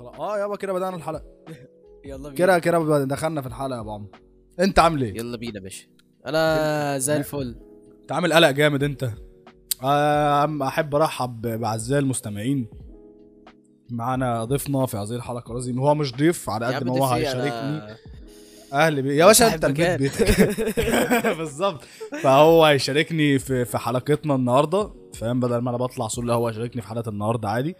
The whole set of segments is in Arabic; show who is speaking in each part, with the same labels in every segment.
Speaker 1: خلاص. آه يابا كده بدأنا الحلقة.
Speaker 2: يلا بينا.
Speaker 1: كده كده دخلنا في الحلقة يا أبو عمرو. أنت عامل إيه؟
Speaker 2: يلا بينا يا باشا. أنا زي الفل.
Speaker 1: أنت عامل قلق جامد أنت. عم أحب أرحب بأعزائي المستمعين. معانا ضيفنا في هذه الحلقة لازم هو مش ضيف على قد ما هو
Speaker 2: في
Speaker 1: هيشاركني. أهل بي... يا باشا أنت البيت. بيتك. بالظبط. فهو هيشاركني في في حلقتنا النهارده. فاهم؟ بدل ما أنا بطلع سول لا هو هيشاركني في حلقة النهارده عادي.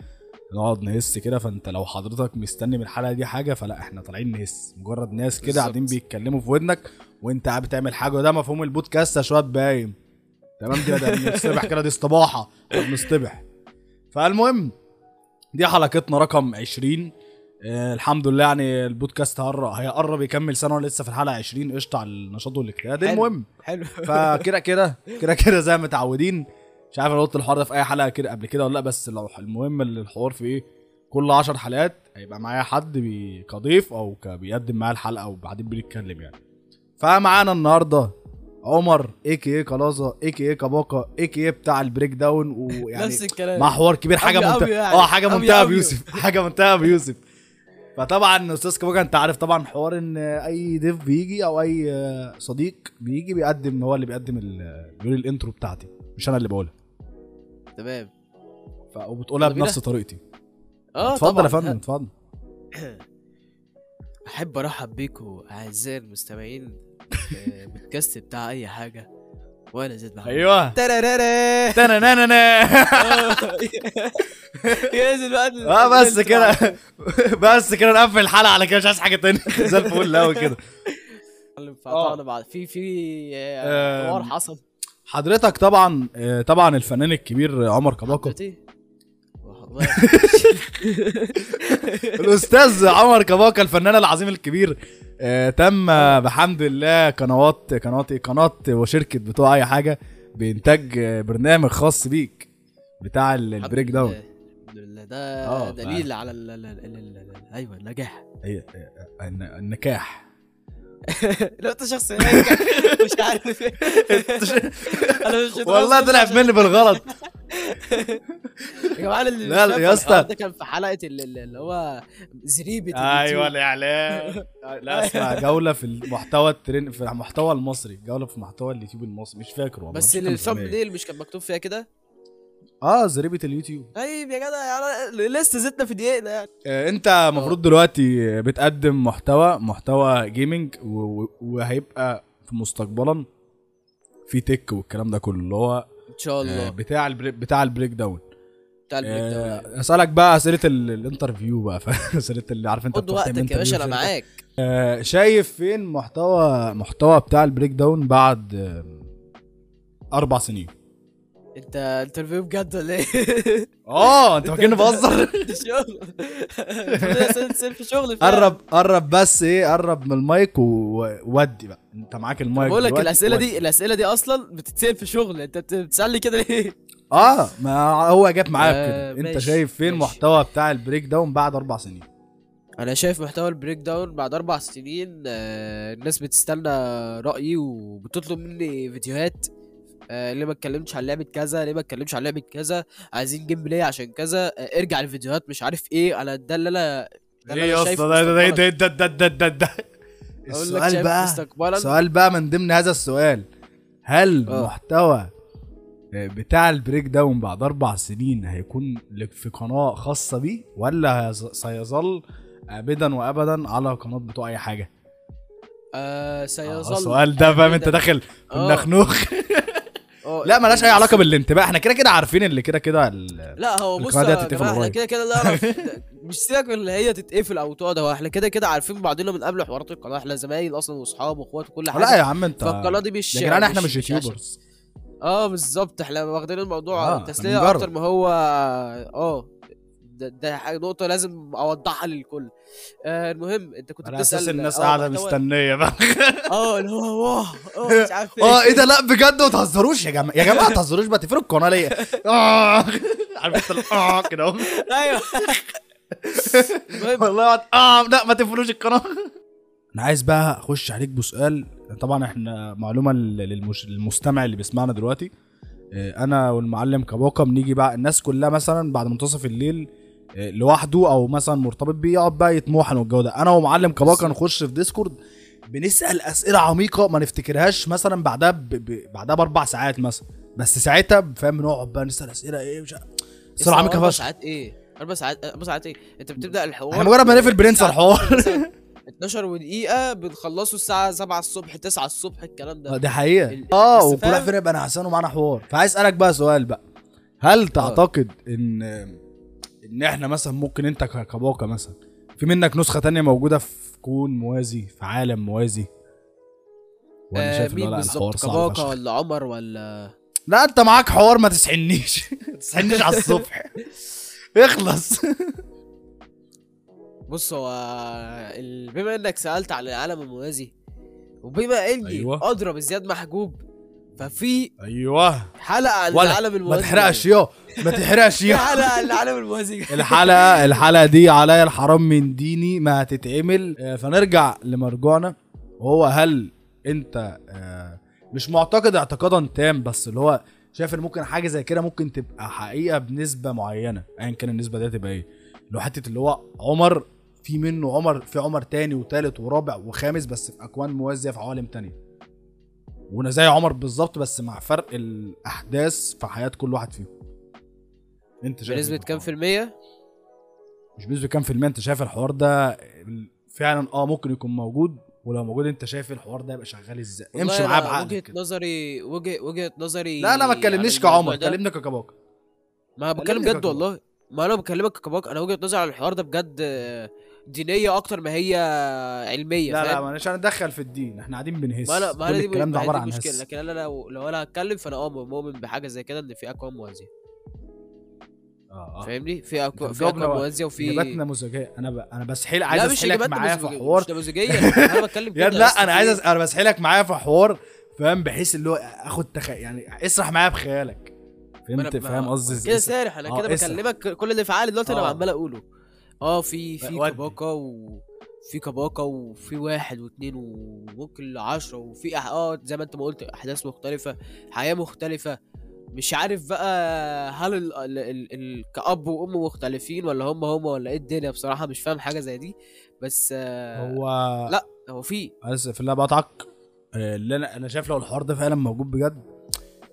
Speaker 1: نقعد نهس كده فانت لو حضرتك مستني من الحلقة دي حاجة فلا إحنا طالعين نهس. مجرد ناس كده. قاعدين بيتكلموا في ودنك وانت قاعد بتعمل حاجة وده مفهوم البودكاست يا شباب باين. تمام كده؟ ده بنصطبح كده دي إحنا بنصطبح فالمهم دي حلقتنا رقم 20 آه الحمد لله يعني البودكاست هر- هيقرب يكمل سنة وأنا لسه في الحلقة 20 قشطة على النشاط والاجتهاد. المهم.
Speaker 2: حلو.
Speaker 1: فكده كده كده كده زي ما متعودين. مش عارف أنا قلت الحوار ده في أي حلقة كده قبل كده ولا لأ بس لو المهم اللي الحوار في إيه كل 10 حلقات هيبقى معايا حد بي- كضيف أو ك- بيقدم معايا الحلقة وبعدين بنتكلم يعني. فمعانا النهارده عمر اي كي اي كلازا اي كي اي كباكا اي كي اي بتاع ال breakdown ويعني
Speaker 2: نفس الكلام.
Speaker 1: مع حوار كبير
Speaker 2: حاجة
Speaker 1: منتهى
Speaker 2: يعني.
Speaker 1: آه
Speaker 2: حاجة
Speaker 1: منتهى. بيوسف. حاجة منتهى بيوسف. فطبعا أستاذ كباكا أنت عارف طبعا حوار إن أي ضيف بيجي أو أي صديق بيجي بيقدم هو اللي بيقدم بيقول الانترو بتاعتي مش أنا اللي بقولها.
Speaker 2: تمام.
Speaker 1: ف... وبتقولها
Speaker 2: بينا.
Speaker 1: بنفس طريقتي.
Speaker 2: آه
Speaker 1: اتفضل. يا فندم اتفضل.
Speaker 2: أحب أرحب بيكم أعزائي المستمعين آه، بودكاست بتاع أي حاجة. وأنا زيد محمود.
Speaker 1: أيوه.
Speaker 2: ترارارا.
Speaker 1: تنانانا
Speaker 2: ينزل بقى
Speaker 1: آه بس كده. بس كده نقفل الحلقة على كده مش عايز حاجة تانية. زي الفل قوي كده.
Speaker 2: بعض. في في. آه، حوار حصل.
Speaker 1: حضرتك طبعا آه، طبعا الفنان الكبير عمر
Speaker 2: والله
Speaker 1: الأستاذ عمر كباكا الفنان العظيم الكبير آه تم بحمد الله قنوات قنوات إيه؟ قناة وشركة بتوع أي حاجة بإنتاج برنامج خاص بيك بتاع ال- البريك داون.
Speaker 2: ده دليل على أيوه النجاح.
Speaker 1: النكاح
Speaker 2: لو انت شخص مش عارف أنا مش
Speaker 1: والله طلعت مني بالغلط
Speaker 2: يا جماعة اللي
Speaker 1: لا، يا اسطى.
Speaker 2: ده كان في حلقة ال- ال- اللي هو
Speaker 1: زريبة
Speaker 2: أيوه.
Speaker 1: الاعلان لا اسمع جولة في المحتوى الترند في المحتوى المصري جولة في محتوى اليوتيوب المصري مش فاكر والله
Speaker 2: بس
Speaker 1: إيه.
Speaker 2: نيل مش كان مكتوب فيها كده
Speaker 1: آه زريبه اليوتيوب
Speaker 2: طيب يا جدع يعني لسه زدنا في دقيقنا يعني
Speaker 1: آه، انت المفروض دلوقتي بتقدم محتوى محتوى gaming وهيبقى في مستقبلا في tech والكلام ده كله اللي هو
Speaker 2: إن شاء
Speaker 1: آه،
Speaker 2: الله.
Speaker 1: بتاع ال break بتاع ال breakdown
Speaker 2: بتاع ال breakdown
Speaker 1: آه، أسألك بقى أسئلة ال- ال interview بقى أسئلة اللي عارف أنت
Speaker 2: خد وقتك يا باشا
Speaker 1: أنا.
Speaker 2: معاك.
Speaker 1: آه، شايف فين محتوى محتوى بتاع ال breakdown بعد آه، أربع سنين؟
Speaker 2: انت interview بجد ولا إيه؟
Speaker 1: آه انت فاكرني بهزر
Speaker 2: شغل في شغل.
Speaker 1: قرب قرب بس إيه قرب من المايك وودي بقى انت معاك المايك
Speaker 2: بقول لك
Speaker 1: الأسئلة.
Speaker 2: دي الأسئلة دي أصلا بتتسأل في شغل انت بت- بتسألني كده ليه؟
Speaker 1: آه ما هو جاب معاك
Speaker 2: آه،
Speaker 1: كده انت شايف فين
Speaker 2: ماشي.
Speaker 1: محتوى بتاع ال breakdown بعد أربع سنين
Speaker 2: أنا شايف محتوى ال breakdown بعد أربع سنين آه، الناس بتستنى رأيي وبتطلب مني فيديوهات آه، ليه ما اتكلمتش عن لعبة كذا؟ ليه ما اتكلمتش عن لعبة كذا؟ عايزين gameplay عشان كذا؟ آه، ارجع الفيديوهات مش عارف إيه. أنا ده اللي أنا
Speaker 1: إيه
Speaker 2: أنا
Speaker 1: يا اسطى؟ ده ده. ده ده ده ده ده ده.
Speaker 2: أقول لك
Speaker 1: السؤال بقى سؤال بقى من ضمن هذا السؤال. هل
Speaker 2: آه.
Speaker 1: محتوى بتاع ال breakdown بعد أربع سنين هيكون لك في قناة خاصة بيه ولا سيظل ابدا وابدا على قناة بتوع أي حاجة؟
Speaker 2: آه
Speaker 1: آه،
Speaker 2: سيظل
Speaker 1: السؤال ده فاهم
Speaker 2: أنت.
Speaker 1: داخل في
Speaker 2: آه. آه،
Speaker 1: لا ملهاش أي علاقة بالانتباه. إحنا كده كده عارفين اللي كده كده ال-
Speaker 2: لا هو بص
Speaker 1: إحنا.
Speaker 2: كده كده نعرف مش سيبك من اللي هي تتقفل أو تقعد هو إحنا كده كده عارفين بعضنا من قبل حوارات القناة. إحنا زمايل أصلا وأصحاب وأخوات وكل حاجة.
Speaker 1: لا يا عم أنت
Speaker 2: فالقناة دي مش
Speaker 1: يا جدعان إحنا مش يوتيوبرز.
Speaker 2: آه بالظبط. إحنا واخدين الموضوع
Speaker 1: آه،
Speaker 2: آه تسليه. أكتر ما هو آه. ده, ده نقطة لازم أوضحها للكل. آه المهم أنت كنت
Speaker 1: على
Speaker 2: بتسأل
Speaker 1: أساس الناس
Speaker 2: آه، قاعدة
Speaker 1: مستنية بقى.
Speaker 2: آه اللي هو واه آه مش عارف
Speaker 1: آه إيه. ده؟ لأ بجد ما تهزروش يا جماعة يا جماعة ما تهزروش بقى تقفلوا القناة ليا. آه عارف أنت آه كده.
Speaker 2: أيوه.
Speaker 1: والله آه لأ ما تقفلوش القناة. أنا عايز بقى أخش عليك بسؤال. طبعا إحنا معلومة لل- للمش- للمستمع اللي بيسمعنا دلوقتي. آه، أنا والمعلم كباكا بنيجي بقى الناس كلها مثلا بعد منتصف الليل لوحده أو مثلا مرتبط بيه يقعد بقى يطموحن والجو ده. أنا ومعلم كباكا نخش في ديسكورد بنسأل أسئلة عميقة ما نفتكرهاش مثلا بعدها ب... ب... بعدها بأربع ساعات مثلا. بس ساعتها فاهم بنقعد بقى نسأل أسئلة إيه مش. اسئله عميقة
Speaker 2: أربع
Speaker 1: فشخ.
Speaker 2: ساعات إيه؟ أربع ساعات أربع ساعات إيه؟ أنت بتبدأ الحوار
Speaker 1: إحنا مجرد ما نقفل بننسى الحوار.
Speaker 2: مثلاً 12 ودقيقة بنخلصه الساعة 7 الصبح 9 الصبح الكلام
Speaker 1: آه،
Speaker 2: ده
Speaker 1: دي حقيقة.
Speaker 2: ال- آه
Speaker 1: وكل؟ واحد فينا يبقى نعسان ومعانا حوار. فعايز أسألك بقى سؤال بقى. هل تعتقد إن إن إحنا مثلا ممكن أنت ك- كباكا مثلا في منك نسخة تانية موجودة في كون موازي في عالم موازي ولا
Speaker 2: آه
Speaker 1: شايف
Speaker 2: مين بالظبط
Speaker 1: فشخ؟
Speaker 2: ولا عمر ولا
Speaker 1: لا أنت معاك حوار ما تسحنيش تسحنيش على الصبح اخلص
Speaker 2: بص هو بما إنك سألت عن العالم الموازي وبما إني.
Speaker 1: أيوة.
Speaker 2: أضرب زياد محجوب ففي أيوه.
Speaker 1: حلقة
Speaker 2: العالم
Speaker 1: ما
Speaker 2: الموازي.
Speaker 1: تحرقش يا ما تحرقش يا
Speaker 2: حلقة العالم الموازي.
Speaker 1: الحلقة الحلقة دي عليا الحرام من ديني ما هتتعمل آه، فنرجع لمرجوعنا. وهو هل أنت آه، مش معتقد اعتقادا تام بس اللي هو شايف إن ممكن حاجة زي كده ممكن تبقى حقيقة بنسبة معينة ايا كان النسبة دي تبقى إيه. هو حتة اللي هو عمر في منه عمر في عمر تاني وتالت ورابع وخامس بس في أكوان موازية في عوالم تانية. وأنا زي عمر بالظبط بس مع فرق الأحداث في حياة كل واحد فيهم. أنت شايف
Speaker 2: بنسبة
Speaker 1: إيه؟
Speaker 2: كام
Speaker 1: في
Speaker 2: المية؟
Speaker 1: مش بنسبة كام في المية أنت شايف الحوار ده فعلا آه ممكن يكون موجود؟ ولو موجود أنت شايف الحوار ده يبقى شغال إزاي؟ امشي معاه بعقلك
Speaker 2: وجهة
Speaker 1: كده.
Speaker 2: نظري وجهة وجهة نظري
Speaker 1: لا لا ما تكلمنيش كعمر كلمني ككباكا
Speaker 2: ما بتكلم
Speaker 1: كلمني
Speaker 2: جد
Speaker 1: ككباكا.
Speaker 2: والله. ما أنا بكلمك كباك أنا وجهة نظري على الحوار ده بجد آه، دينية أكتر ما هي علمية
Speaker 1: لا لا؟ مش هندخل في الدين إحنا قاعدين بنهس
Speaker 2: ما أنا ما أنا دي
Speaker 1: الكلام ده
Speaker 2: عبارة
Speaker 1: عن
Speaker 2: المشكلة
Speaker 1: هس
Speaker 2: لكن أنا لو لو أنا هتكلم فأنا آه مؤمن بحاجة زي كده إن في اكوان موازية
Speaker 1: آه آه
Speaker 2: فاهمني في أكو... في اكوان. موازية وفي
Speaker 1: اجابات نموذجيه أنا ب... أنا بسحل
Speaker 2: لا
Speaker 1: عايز
Speaker 2: أسحلك
Speaker 1: معايا في حوار
Speaker 2: مش نموذجيه أنا بتكلم كده
Speaker 1: لا أنا عايز. أنا بسحلك معايا في حوار فاهم بحيث اللي هو آخد تخ... يعني اسرح معايا بخيالك فهمت فاهم قصدي
Speaker 2: كده؟ سارح أنا
Speaker 1: آه،
Speaker 2: كده. بكلمك كل اللي في عقلي دلوقتي أنا
Speaker 1: آه.
Speaker 2: عمال أقوله آه في في
Speaker 1: ودي.
Speaker 2: كباكا وفي كباكا وفي واحد واثنين وممكن لعشرة وفي أح... آه زي ما أنت ما قلت أحداث مختلفة حياة مختلفة. مش عارف بقى هل ال... ال... ال... ال... كأب وأم مختلفين ولا هم هم ولا إيه الدنيا؟ بصراحة مش فاهم حاجة زي دي. بس آه
Speaker 1: هو
Speaker 2: لا هو في.
Speaker 1: اسف اللي بقطعك آه، اللي أنا أنا شايف لو الحوار ده فعلا موجود بجد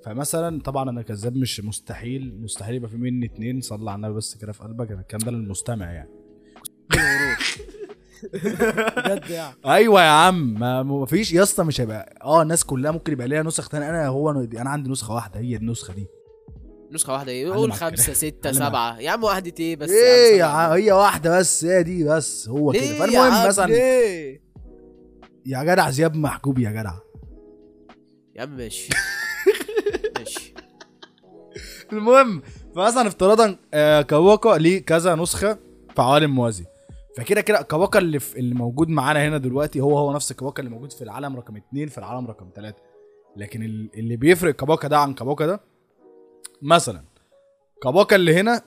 Speaker 1: فمثلا طبعا أنا كذاب مش مستحيل مستحيل يبقى في مني اتنين صلي على النبي بس كده في قلبك. أنا الكلام ده للمستمع يعني.
Speaker 2: بجد يعني.
Speaker 1: أيوه يا عم. ما فيش يا اسطى مش هيبقى آه الناس كلها ممكن يبقى ليها نسخ تانية. أنا هو أنا عندي نسخة واحدة هي النسخة دي.
Speaker 2: نسخة واحدة
Speaker 1: إيه؟
Speaker 2: قول. خمسة ستة. سبعة. يا عم واحدة إيه بس؟
Speaker 1: إيه يا
Speaker 2: عم
Speaker 1: هي واحدة بس هي دي بس. هو كده. فالمهم مثلا؟ يا جدع زياب محجوب يا جدع.
Speaker 2: يا عم ماشي.
Speaker 1: المهم فمثلا افتراضا آه، كواكا ليه كذا نسخة في عوالم موازي فكده كده كواكا اللي في اللي موجود معانا هنا دلوقتي هو هو نفس كواكا اللي موجود في العالم رقم اتنين في العالم رقم ثلاثة لكن ال- اللي بيفرق كواكا ده عن كواكا ده مثلا كواكا اللي هنا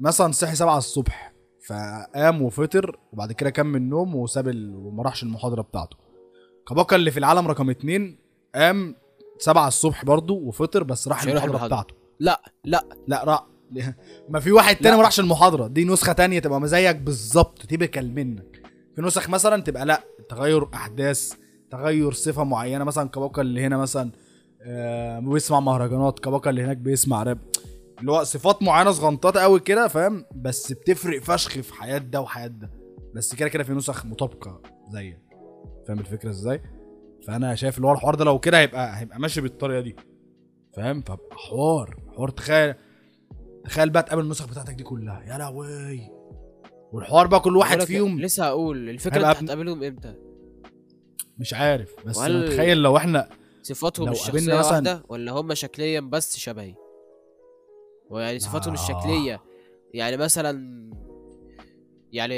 Speaker 1: مثلا صحي سبعة الصبح فقام وفطر وبعد كده من النوم وساب. وما راحش المحاضرة بتاعته كواكا اللي في العالم رقم اتنين قام سبعة الصبح برضه وفطر بس راح المحاضرة. بتاعته
Speaker 2: لا لا
Speaker 1: لا را ما في واحد تاني. ما راحش المحاضرة. دي نسخة تانية تبقى زيك بالظبط. تبكل منك. في نسخ مثلا تبقى لا تغير أحداث تغير صفة معينة. مثلا كباكا اللي هنا مثلا آه بيسمع مهرجانات. كباكا اللي هناك بيسمع راب. اللي هو صفات معينة صغنطات قوي كده فاهم؟ بس بتفرق فشخ في حياة ده وحياة ده. بس كده كده في نسخ مطابقة زيك. فاهم الفكرة إزاي؟ فأنا شايف اللي هو الحوار ده لو كده هيبقى هيبقى ماشي بالطريقة دي. فاهم؟ فبقى حوار حوار. تخيل تخيل بقى تقابل النسخ بتاعتك دي كلها. يا لهوي. والحوار بقى كل واحد فيهم
Speaker 2: لسه هقول الفكرة
Speaker 1: هيبقى
Speaker 2: انت هتقابلهم إمتى؟
Speaker 1: مش عارف. بس أنا متخيل لو إحنا
Speaker 2: صفاتهم
Speaker 1: لو قابلنا مثلا-
Speaker 2: واحدة ولا هم شكليا بس شبهي؟ ويعني صفاتهم
Speaker 1: آه.
Speaker 2: الشكلية. يعني مثلا يعني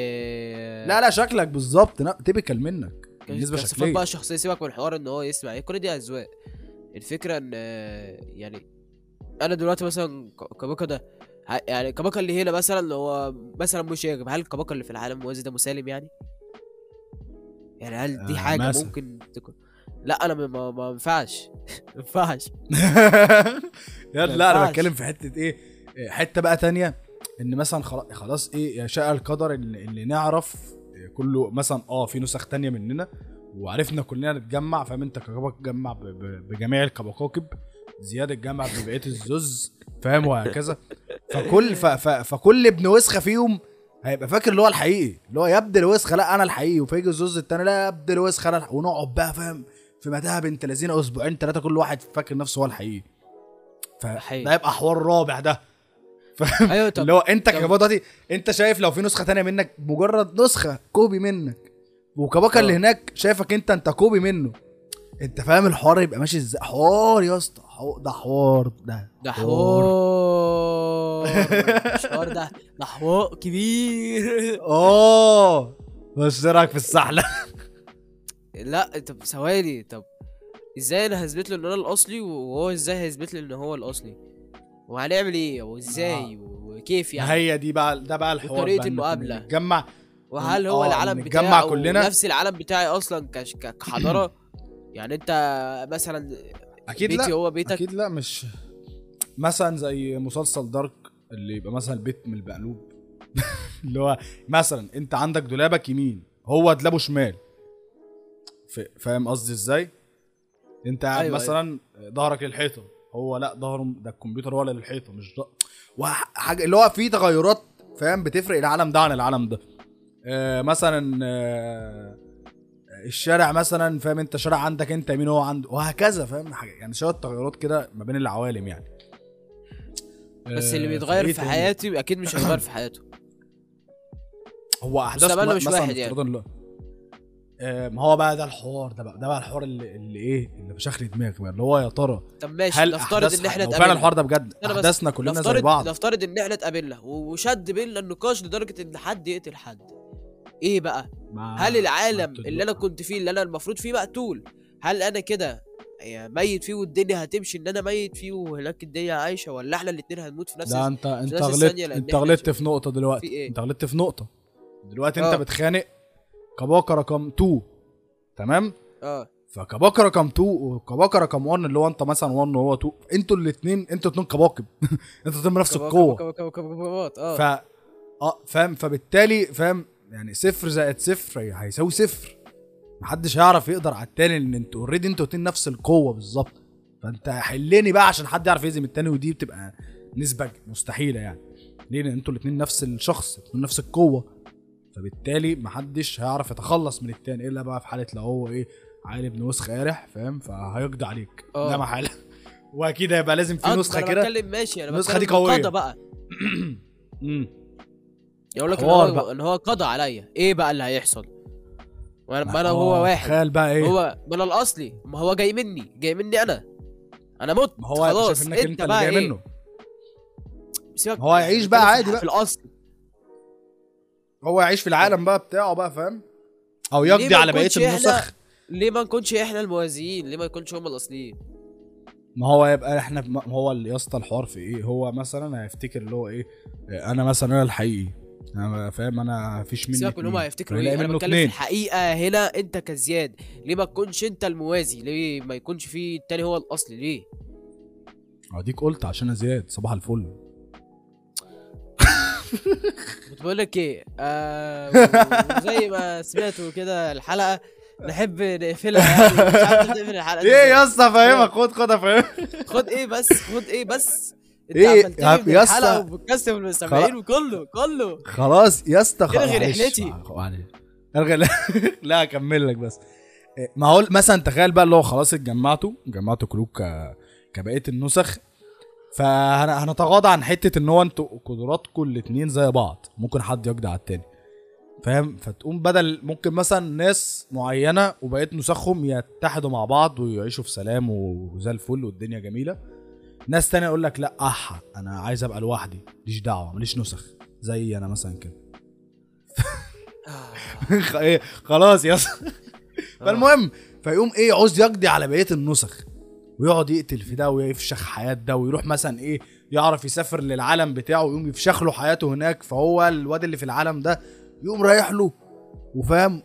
Speaker 1: لا لا شكلك بالظبط. تبكل منك.
Speaker 2: بالنسبة
Speaker 1: شكليا
Speaker 2: بقى الشخصية سيبك من الحوار إن هو يسمع. إيه كل دي أذواق. الفكرة إن يعني أنا دلوقتي مثلا ك- كباكا ده يعني كباكا اللي هنا مثلا اللي هو مثلا مش يجب هل الكباكا اللي في العالم الموازي ده مسالم يعني؟ يعني هل دي
Speaker 1: آه،
Speaker 2: حاجة
Speaker 1: مثلا.
Speaker 2: ممكن تكون لا أنا ما ما ينفعش ما ينفعش
Speaker 1: يا لا
Speaker 2: أنا.
Speaker 1: بتكلم في حتة إيه حتة بقى تانية إن مثلا خلاص, إيه يشاء القدر إن نعرف كله مثلا آه في نسخ تانية مننا وعرفنا كلنا نتجمع فاهم انت؟ كوكب تجمع ب- ب- بجميع الكواكب زياد اتجمع ببقية الزوز فاهم؟ وهكذا. فكل ف ف فكل ابن وسخة فيهم هيبقى فاكر اللي هو الحقيقي اللي هو يا ابن الوسخة لا أنا الحقيقي وفيجي الزوز التاني لا يا ابن الوسخة أنا الحقيقي. ونقعد بقى فاهم؟ في متاهة بنت لذينة أسبوعين ثلاثة كل واحد فاكر نفسه هو الحقيقي.
Speaker 2: حقيقي.
Speaker 1: فده يبقى حوار رابع ده.
Speaker 2: أيوه طب
Speaker 1: اللي هو
Speaker 2: أنت
Speaker 1: كباكا دلوقتي أنت شايف لو في نسخة تانية منك مجرد نسخة copy منك. وكباكا اللي
Speaker 2: آه.
Speaker 1: هناك شايفك انت انت copy منه. انت فاهم الحوار يبقى ماشي إزاي؟ حوار يا اسطى. حو- ده حوار ده
Speaker 2: ده حوار. مش حوار ده ده حوار كبير.
Speaker 1: آه. بس إيه رأيك في السحلة؟
Speaker 2: لا طب ثواني طب إزاي أنا هثبت له إن أنا الأصلي وهو إزاي هيثبت لي إن هو الأصلي؟ وهنعمل إيه؟ وإزاي؟ وكيف يعني؟
Speaker 1: هي دي بقى ده بقى الحوار إن
Speaker 2: المقابلة.
Speaker 1: نتجمع
Speaker 2: وهل هو العالم
Speaker 1: نتجمع
Speaker 2: بتاعه
Speaker 1: كلنا.
Speaker 2: نفس العالم بتاعي أصلا كحضارة؟ يعني أنت مثلا
Speaker 1: أكيد
Speaker 2: بيتي
Speaker 1: لا
Speaker 2: هو بيتك؟
Speaker 1: أكيد لا مش مثلا زي مسلسل دارك اللي يبقى مثلا البيت من المقلوب اللي هو مثلا أنت عندك دولابك يمين هو دولابه شمال. فاهم قصدي إزاي؟ أنت قاعد
Speaker 2: أيوة،
Speaker 1: مثلا ظهرك للحيطة هو لا ظهره ده الكمبيوتر هو اللي للحيطة مش ده وحاجه اللي هو في تغيرات فاهم؟ بتفرق العالم ده عن العالم ده. آه مثلا آه الشارع مثلا فاهم انت شارع عندك انت يمين هو عنده وهكذا فاهم؟ حاجة يعني شوية تغيرات كده ما بين العوالم يعني.
Speaker 2: بس اللي
Speaker 1: آه،
Speaker 2: بيتغير في؟ حياتي أكيد مش هيتغير في حياته.
Speaker 1: هو احداث
Speaker 2: مستقبلنا
Speaker 1: م-
Speaker 2: مش
Speaker 1: مثلا
Speaker 2: واحد يعني.
Speaker 1: ما هو بقى ده الحوار ده بقى ده بقى الحوار اللي, اللي إيه اللي بشكل دماغك بقى اللي هو يا ترى
Speaker 2: طب ماشي
Speaker 1: هل
Speaker 2: نفترض إن إحنا
Speaker 1: لو فعلا
Speaker 2: اتقابلنا.
Speaker 1: الحوار ده بجد؟ أحداثنا كلنا زي بعض.
Speaker 2: نفترض إن إحنا اتقابلنا وشد بينا النقاش لدرجة إن حد يقتل حد. إيه بقى
Speaker 1: ما-
Speaker 2: هل العالم
Speaker 1: ما
Speaker 2: اللي أنا كنت فيه اللي أنا المفروض فيه مقتول هل أنا كده يعني ميت فيه والدنيا هتمشي ان أنا ميت فيه وهناك الدنيا عايشه ولا إحنا الاتنين هنموت في نفس الس-
Speaker 1: انت انت غلطت انت غلطت في نقطه
Speaker 2: في
Speaker 1: دلوقتي
Speaker 2: إيه؟
Speaker 1: انت غلطت في نقطه دلوقتي
Speaker 2: آه.
Speaker 1: انت بتخانق كباكا رقم 2 تمام
Speaker 2: آه
Speaker 1: فكباكا رقم 2 وكباكا رقم 1 اللي هو انت مثلا 1 وهو 2 أنتوا الاثنين أنتوا الاثنين كواكب أنتوا الاثنين بنفس القوه
Speaker 2: كبا- كبا- كبا- كبا- آه
Speaker 1: ف آه فاهم فبالتالي فاهم يعني صفر زائد صفر هي- هيساوي صفر. محدش هيعرف يقدر على التاني لأن أنتوا اوريدي أنتوا الاتنين نفس القوة بالظبط. فانت حلني بقى عشان حد يعرف يهزم التاني ودي بتبقى نسبة مستحيلة يعني. ليه؟ لأن أنتوا الاتنين نفس الشخص أنتوا نفس القوة. فبالتالي محدش هيعرف يتخلص من التاني إلا بقى في حالة لو هو إيه عيل ابن وسخ قارح فاهم؟ فهيقضي عليك.
Speaker 2: آه.
Speaker 1: ده محاله وأكيد هيبقى لازم في
Speaker 2: آه، نسخة
Speaker 1: كده.
Speaker 2: بتكلم ماشي أنا
Speaker 1: النسخة دي.
Speaker 2: قضى بقى. يقول لك إن
Speaker 1: حوار
Speaker 2: هو. إن هو قضى عليا. إيه بقى اللي هيحصل؟ ما ما
Speaker 1: أنا
Speaker 2: وهو واحد.
Speaker 1: تخيل بقى إيه؟
Speaker 2: هو ما أنا الأصلي. ما هو جاي مني. جاي مني أنا. أنا مت.
Speaker 1: ما هو
Speaker 2: خلاص.
Speaker 1: شايف إنك أنت اللي
Speaker 2: بقى
Speaker 1: جاي
Speaker 2: إيه؟
Speaker 1: منه.
Speaker 2: سيبك.
Speaker 1: هو
Speaker 2: بتكلم
Speaker 1: بقى عادي بقى.
Speaker 2: في الأصل.
Speaker 1: هو يعيش في العالم بقى بتاعه بقى فاهم؟
Speaker 2: أو
Speaker 1: يقضي على
Speaker 2: بقية
Speaker 1: النسخ.
Speaker 2: ليه ما نكونش إحنا الموازيين؟ ليه ما نكونش هم الأصليين؟
Speaker 1: ما هو يبقى إحنا ما هو اللي يا اسطى الحوار في إيه؟ هو مثلا هيفتكر اللي هو إيه؟ أنا مثلا أنا الحقيقي. أنا فاهم أنا مفيش مني
Speaker 2: سيبك من هم. هيفتكروا إيه
Speaker 1: أنا
Speaker 2: بتكلم في. الحقيقة هنا أنت كزياد ليه ما تكونش أنت الموازي؟ ليه ما يكونش في التاني هو الاصلي ليه؟
Speaker 1: أديك قلت عشان زياد صباح الفل.
Speaker 2: بقول لك إيه آه وزي ما سمعتوا كده الحلقة نحب نقفلها يعني مش عارف نقفل
Speaker 1: الحلقة
Speaker 2: إيه.
Speaker 1: يا اسطى فاهمك خد خد افهم
Speaker 2: خد إيه بس خد إيه بس. انت
Speaker 1: إيه؟ يا- اسطى.
Speaker 2: وبتكسب المستمعين وكله كله
Speaker 1: خلاص يا اسطى خلاص
Speaker 2: الغي. رحلتي.
Speaker 1: معلش. إلغي لا- اكمل لك بس إيه، ما هو مثلا تخيل بقى اللي هو خلاص اتجمعتوا جمعتوا كلوب ك... كبقية النسخ فهنتغاضى عن حتة إن هو أنتوا قدراتكم الاتنين زي بعض ممكن حد يقضي على التاني فاهم فتقوم بدل ممكن مثلا ناس معينة وبقيه نسخهم يتحدوا مع بعض ويعيشوا في سلام وزي الفل والدنيا جميلة ناس تانية يقول لك لا اح أنا عايز أبقى لوحدي ماليش دعوة ماليش نسخ زي أنا مثلا كده. إيه خلاص يا اسطى فالمهم فيقوم إيه يعوز يقضي على بقية النسخ ويقعد يقتل في ده ويفشخ حياة ده ويروح مثلا إيه يعرف يسافر للعالم بتاعه ويقوم يفشخ له حياته هناك فهو الواد اللي في العالم ده يقوم رايح له وفاهم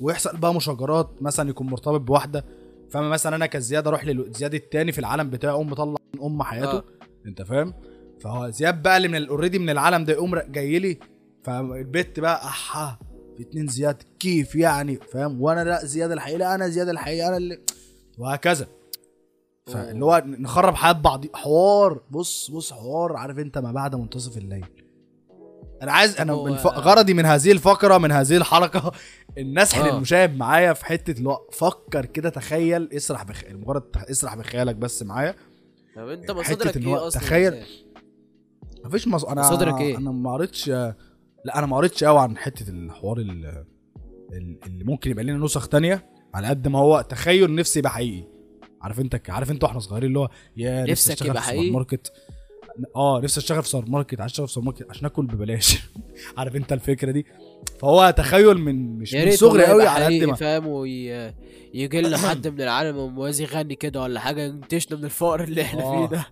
Speaker 1: ويحصل بقى مشاجرات مثلا يكون مرتبط بواحدة. فاهم مثلا أنا كزياد أروح لزياد التاني في العالم بتاعه أقوم مطلع من أم حياته
Speaker 2: آه.
Speaker 1: أنت فاهم؟ فهو زياد بقى اللي من اوريدي من العالم ده يقوم جاي لي فالبت بقى أحا! في اتنين زياد كيف يعني؟ فاهم؟ وأنا لا زياد الحقيقي لا أنا زياد الحقيقي أنا اللي وهكذا. فاللي هو نخرب حياة بعض حوار! بص بص حوار! عارف أنت ما بعد منتصف الليل. أنا عايز أنا
Speaker 2: هو-
Speaker 1: الف... غرضي من هذه الفقرة من هذه الحلقة إن اسحل
Speaker 2: آه.
Speaker 1: المشاهد معايا في حتة اللي هو فكر كده تخيل اسرح بخ... مجرد اسرح بخيالك بس معايا
Speaker 2: طب أنت
Speaker 1: حتة
Speaker 2: مصادرك إيه أصلا
Speaker 1: تخيل-؟ مفيش مص... أنا
Speaker 2: مصادرك إيه؟
Speaker 1: أنا ما قريتش لا أنا ما قريتش قوي عن حتة الحوار ال- ال- اللي ممكن يبقى لنا نسخ تانية على قد ما هو تخيل نفسي يبقى حقيقي عارف أنت عارف أنت وإحنا صغيرين اللي هو يا
Speaker 2: نفسك يبقى حقيقي؟
Speaker 1: market آه نفسي أشتغل في سوبر ماركت عايز أشتغل في سوبر ماركت عشان آكل ببلاش. عارف أنت الفكرة دي؟ فهو تخيل من مش من صغري قوي على قد ما
Speaker 2: فاهم؟ وي... يجي لنا حد من العالم الموازي يغني كده ولا حاجة ينتشنا من الفقر اللي إحنا
Speaker 1: آه.
Speaker 2: فيه ده.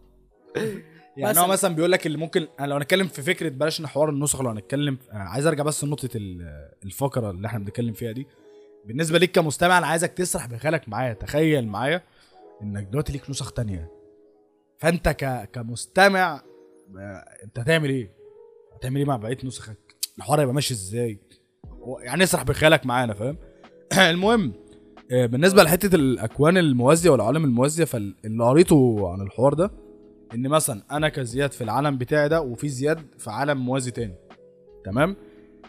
Speaker 1: يعني هو
Speaker 2: مثلا.
Speaker 1: بيقول لك اللي ممكن أنا لو هنتكلم في فكرة بلاش حوار النسخ لو هنتكلم آه، عايز أرجع بس لنقطة ال- الفقرة اللي إحنا بنتكلم فيها دي. بالنسبة ليك كمستمع أنا عايزك تسرح بخيالك معايا تخيل معايا إنك دلوقتي ليك نسخ تانية. فانت ك... كمستمع انت هتعمل إيه؟ هتعمل إيه مع بقية نسخك؟ الحوار هيبقى ماشي إزاي؟ يعني اسرح بخيالك معانا فاهم؟ المهم آه، بالنسبة لحتة الأكوان الموازية والعوالم الموازية فاللي قريته عن الحوار ده إن مثلا أنا كزياد في العالم بتاعي ده وفي زياد في عالم موازي تاني تمام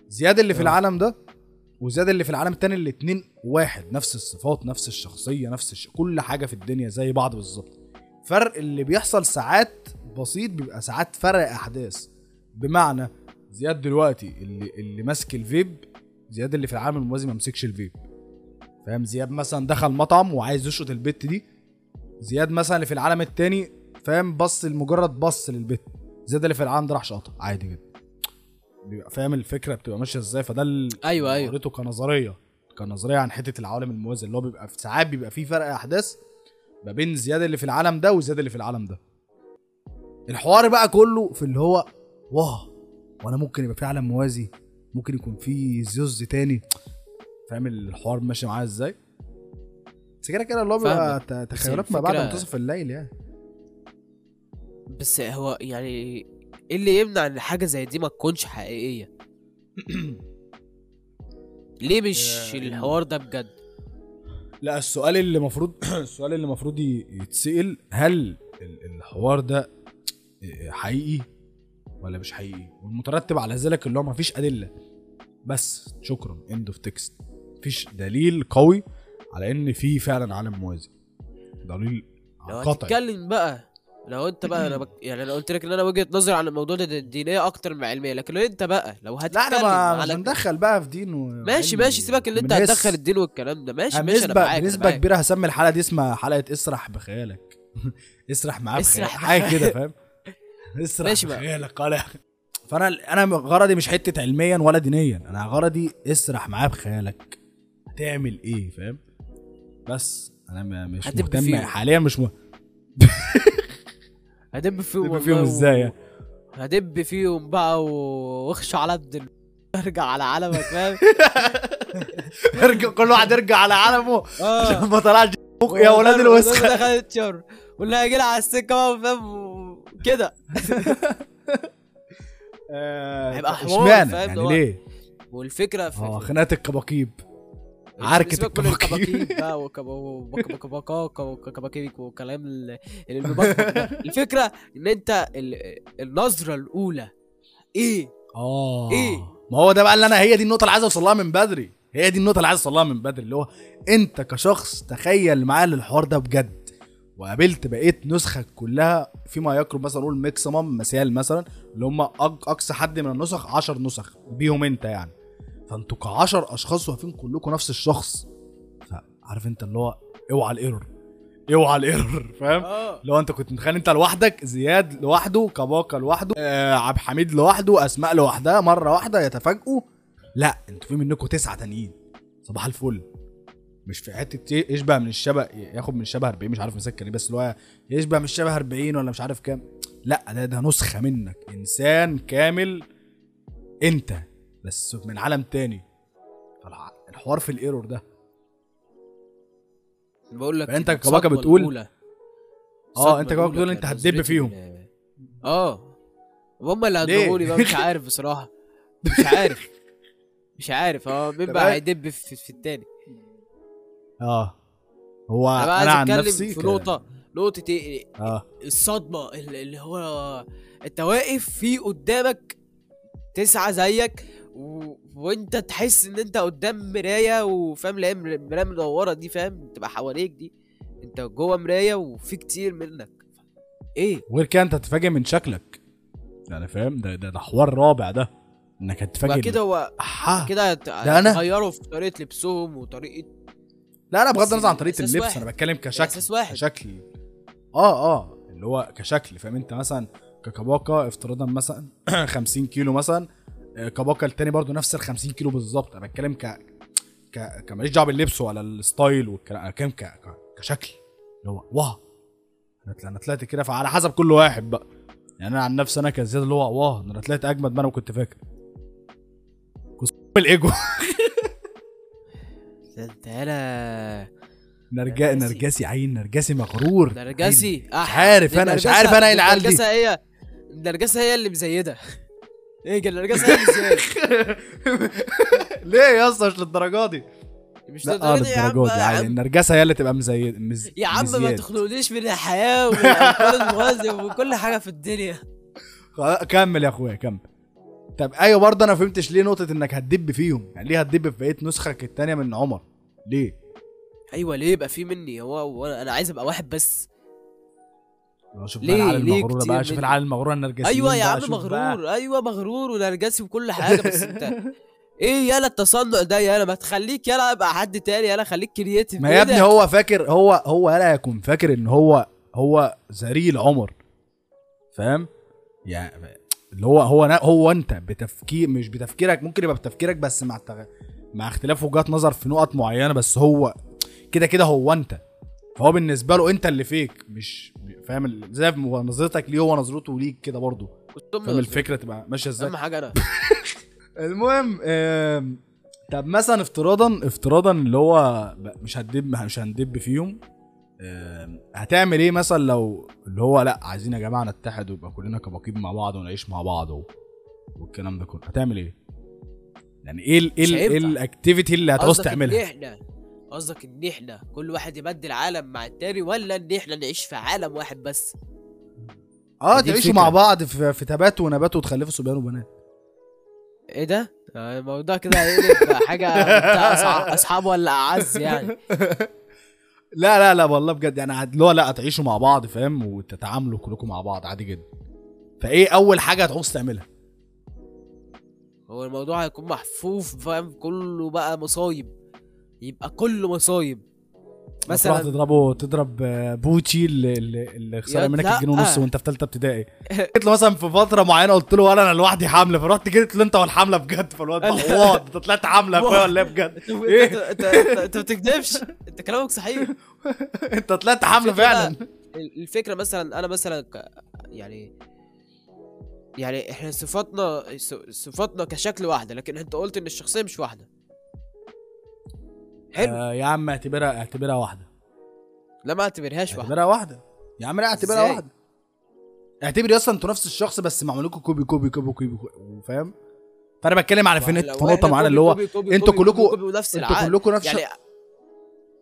Speaker 1: زياد اللي في
Speaker 2: آه.
Speaker 1: العالم ده وزياد اللي في العالم التاني الاتنين واحد نفس الصفات نفس الشخصية نفس الش... كل حاجة في الدنيا زي بعض بالظبط فرق اللي بيحصل ساعات بسيط بيبقى ساعات فرق أحداث. بمعنى زياد دلوقتي اللي اللي ماسك الفيب زياد اللي في العالم الموازي ما مسكش الفيب. فاهم؟ زياد مثلا دخل مطعم وعايز يشرط البت دي. زياد مثلا اللي في العالم التاني فاهم؟ بص لمجرد بص للبت. زياد اللي في العالم ده راح شاطها عادي جدا. بيبقى فاهم؟ الفكرة بتبقى ماشية إزاي؟ فده اللي
Speaker 2: أيوة.
Speaker 1: قريته كنظرية. كنظرية عن حتة العوالم الموازيه اللي هو بيبقى في ساعات بيبقى فيه فرق أحداث ما بين زياد اللي في العالم ده وزياد اللي في العالم ده. الحوار بقى كله في اللي هو واه وأنا ممكن يبقى في عالم موازي ممكن يكون في زيوز تاني. فاهم الحوار ماشي معايا إزاي؟ بس كده كده اللي هو بيبقى تخيلات ما بعد منتصف الليل يعني.
Speaker 2: بس هو يعني إيه اللي يمنع إن حاجة زي دي ما تكونش حقيقية؟ ليه مش
Speaker 1: يا-
Speaker 2: الحوار ده بجد؟
Speaker 1: لا السؤال اللي المفروض السؤال اللي المفروض ي- يتسأل هل ال- الحوار ده حقيقي ولا مش حقيقي؟ والمترتب على ذلك اللي هو مفيش أدلة. بس شكرا. end of text مفيش دليل قوي على إن في فعلا عالم موازي. دليل
Speaker 2: لو
Speaker 1: قطعي.
Speaker 2: هتتكلم بقى لو انت بقى أنا بك... يعني أنا قلت لك إن أنا وجهة نظري عن الموضوع ده دينيه أكتر من علمية لكن لو أنت بقى لو
Speaker 1: لا
Speaker 2: هتتكلم
Speaker 1: إحنا مش
Speaker 2: على
Speaker 1: هندخل بقى في دين و...
Speaker 2: ماشي ماشي سيبك اللي
Speaker 1: أنت.
Speaker 2: هتدخل الدين والكلام ده ماشي ماشي أنا
Speaker 1: معاك
Speaker 2: معاك.
Speaker 1: كبيرة هسمي الحلقة دي اسمها حلقة اسرح بخيالك اسرح معاه بخيالك
Speaker 2: بخيالك.
Speaker 1: كده فاهم اسرح. بخيالك قال فأنا أنا غرضي مش حتة علميا ولا دينيا أنا غرضي اسرح معاه بخيالك هتعمل إيه فاهم بس أنا مش مهتم. حاليا مش مهتم
Speaker 2: هدب فيهم والله
Speaker 1: فيهم إزاي يعني؟
Speaker 2: هدب فيهم بقى و- واخشى على عبد ارجع على عالمك فاهم؟
Speaker 1: ارجع كل واحد يرجع على عالمه. عشان
Speaker 2: آه.
Speaker 1: ما طلعش يا ولاد الوسخة
Speaker 2: دخلت شر واللي هيجي على السكة بقى فاهم؟ كده.
Speaker 1: آه،
Speaker 2: هيبقى حوار، فاهم؟
Speaker 1: يعني ليه؟
Speaker 2: والفكرة في آه
Speaker 1: خناقة الكباكيب.
Speaker 2: من
Speaker 1: الكباكيب.
Speaker 2: بقى وكلام. الفكرة إن أنت ال- النظرة الأولى إيه
Speaker 1: آه
Speaker 2: إيه؟
Speaker 1: ما هو ده بقى اللي أنا هي دي النقطة اللي عايز أوصل لها من بدري هي دي النقطة اللي عايز أوصل لها من بدري اللي هو أنت كشخص تخيل معايا الحوار ده بجد وقابلت بقيت نسخك كلها فيما يقرب مثلا نقول maximum مثال مثلا اللي هم أقصى حد من النسخ 10 نسخ بيهم أنت يعني فانتوا ك10 أشخاص واقفين كلكم نفس الشخص. فعارف انت اللي هو اوعى ال error اوعى ال error فاهم؟
Speaker 2: آه.
Speaker 1: لو انت كنت متخيل انت لوحدك زياد لوحده كباكا لوحده آه عبد الحميد لوحده أسماء لوحدها مرة واحدة يتفاجئوا. لا أنتوا في منكم تسعة تانيين. صباح الفل. مش في حتة يشبه من الشبه ياخد من الشبه 40 مش عارف مسكر إيه بس اللي هو يشبه من الشبه 40 ولا مش عارف كام. لا ده ده نسخة منك. إنسان كامل. أنت. بس من عالم تاني. الحوار في الإيرور ده.
Speaker 2: بقول لك الصدمة
Speaker 1: كباكا بتقول-. آه أنت
Speaker 2: الأولى
Speaker 1: بتقول
Speaker 2: إنت
Speaker 1: هتدب فيهم.
Speaker 2: آه. هم اللي
Speaker 1: ليه؟
Speaker 2: هضربوني بقى مش عارف بصراحة. مش عارف. مش عارف. هو مين بقى
Speaker 1: أنا-
Speaker 2: هيدب في, في التاني؟
Speaker 1: آه. هو أنا
Speaker 2: عايز
Speaker 1: عن نفسي
Speaker 2: في نقطة نقطة إيه؟
Speaker 1: آه.
Speaker 2: الصدمة اللي هو أنت واقف في قدامك تسعة زيك و... وانت تحس ان انت قدام مراية وفاهم مر- المرايه المدوره دي فاهم تبقى حواليك دي انت جوه مراية وفي كتير منك إيه
Speaker 1: وغير كده انت هتتفاجئ من شكلك يعني فاهم ده ده, ده حوار رابع ده انك هتتفاجئ
Speaker 2: كده هو. كده؟ هتغيروا في طريقة لبسهم وطريقة
Speaker 1: لا لا بغض النظر عن
Speaker 2: طريقة
Speaker 1: اللبس
Speaker 2: واحد.
Speaker 1: أنا بتكلم كشكل
Speaker 2: واحد.
Speaker 1: كشكل آه آه اللي هو كشكل فاهم انت مثلا ككباكا افتراضا مثلا 50 كيلو مثلا كباكا التاني برضو نفس ال 50 كيلو بالظبط. أنا بتكلم ك ك ك ماليش دعوة باللبس ولا ال style والكلام أنا بتكلم ك... ك... كشكل. اللي هو wow أنا طلعت- كده فعلى حسب كل واحد بقى. يعني أنا عن نفسي أنا كزياد اللي هو wow أنا طلعت أجمد ما أنا كنت فاكر. الايجو
Speaker 2: أنا
Speaker 1: نرجا
Speaker 2: نرجسي.
Speaker 1: نرجسي عين نرجسي مغرور.
Speaker 2: نرجسي.
Speaker 1: مش عارف أنا مش عارف أنا إيه العيال دي.
Speaker 2: النرجسه هي النرجسه هي اللي مزيدة. إيه اللي مزيده
Speaker 1: ليه يا اسطى؟ مش للدرجة دي.
Speaker 2: مش
Speaker 1: لا
Speaker 2: آه
Speaker 1: للدرجة
Speaker 2: دي
Speaker 1: عادي النرجسة هي اللي تبقى مزيد مز...
Speaker 2: يا عم ما
Speaker 1: مزياد.
Speaker 2: تخنقنيش من الحياة ومن الالفاظ الموازي وكل حاجة في الدنيا.
Speaker 1: كمل يا أخويا كمل. طب أيوه برضه أنا فهمتش ليه نقطة إنك هتدب فيهم. يعني ليه هتدب في بقية نسخك التانية من عمر؟ ليه؟
Speaker 2: أيوه ليه يبقى في مني؟ هو أنا عايز أبقى واحد بس.
Speaker 1: شوف
Speaker 2: ليه-
Speaker 1: العيال
Speaker 2: ليه المغرورة
Speaker 1: بقى شوف
Speaker 2: مني؟
Speaker 1: العيال المغرورة النرجسيين
Speaker 2: أيوه يا عم مغرور
Speaker 1: بقى.
Speaker 2: أيوه مغرور ونرجسي وكل حاجة بس أنت إيه يالا التصنع ده يالا؟ ما تخليك يالا أبقى حد تاني يالا خليك كرييتيف
Speaker 1: ما يا ابني هو فاكر هو هو لا يكون فاكر إن هو هو ذليل عمر فاهم؟ يعني اللي هو هو هو أنت بتفكير مش بتفكيرك ممكن يبقى بتفكيرك بس مع التغ... مع اختلاف وجهات نظر في نقط معينة بس هو كده كده هو أنت. فهو بالنسبة له أنت اللي فيك مش فاهم؟ زي نظرتك ليه هو نظرته ليك كده برضه. فاهم؟ الفكرة تبقى ماشية إزاي؟
Speaker 2: أهم حاجة أنا.
Speaker 1: المهم طب مثلا افتراضا افتراضا اللي هو مش هتدب مش هندب فيهم. هتعمل إيه مثلا لو اللي هو لأ عايزين يا جماعة نتحد ويبقى كلنا كباقيب مع بعض ونعيش مع بعض و... والكلام ده كله. هتعمل إيه؟ يعني إيه ال-
Speaker 2: إيه.
Speaker 1: الاكتيفيتي اللي هتعوز تعملها؟
Speaker 2: إحنا قصدك إن إحنا كل واحد يبدل عالم مع التاني ولا إن إحنا نعيش في عالم واحد بس؟ آه
Speaker 1: تعيشوا. مع بعض في, في تبات ونبات وتخلفوا صبيان وبنات.
Speaker 2: إيه ده؟ آه، الموضوع كده هيقلب حاجة بتاع أصع- أصحاب ولا أعز يعني؟
Speaker 1: لا لا لا والله بجد يعني اللي هو لا هتعيشوا مع بعض فاهم؟ وتتعاملوا كلكم مع بعض عادي جدا. فإيه أول حاجة هتعوز تعملها؟
Speaker 2: هو الموضوع هيكون محفوف فاهم؟ كله بقى مصايب. يبقى كله مصايب.
Speaker 1: مثلا
Speaker 2: مثلا
Speaker 1: تضربه تضرب آه، بوتشي اللي, اللي, خسر منك. الجنيه ونص وانت في ثالثه ابتدائي. جيت له مثلا في فترة معينة قلت له أنا لوحدي حاملة فرحت جيت له أنت والحمله بجد فالواد بقى واو أنت طلعت حاملة يا أخويا ولا إيه بجد؟
Speaker 2: انت
Speaker 1: إيه؟
Speaker 2: انت ما بتكذبش أنت كلامك صحيح.
Speaker 1: أنت طلعت
Speaker 2: حاملة
Speaker 1: فعلا.
Speaker 2: الفكرة مثلا أنا مثلا. يعني يعني إحنا صفاتنا صفاتنا كشكل واحدة لكن أنت قلت إن الشخصية مش واحدة. حلو
Speaker 1: آه يا عم اعتبرها اعتبرها واحدة
Speaker 2: لا ما اعتبرهاش واحدة
Speaker 1: اعتبرها واحدة يا عم لا اعتبرها؟ واحدة اعتبري أصلا أنتوا نفس الشخص بس معمول لكم copy copy copy copy copy فاهم؟ فأنا بتكلم على في نقطة معينه اللي هو
Speaker 2: أنتوا ونفس أنتوا.
Speaker 1: كلكم نفس
Speaker 2: يعني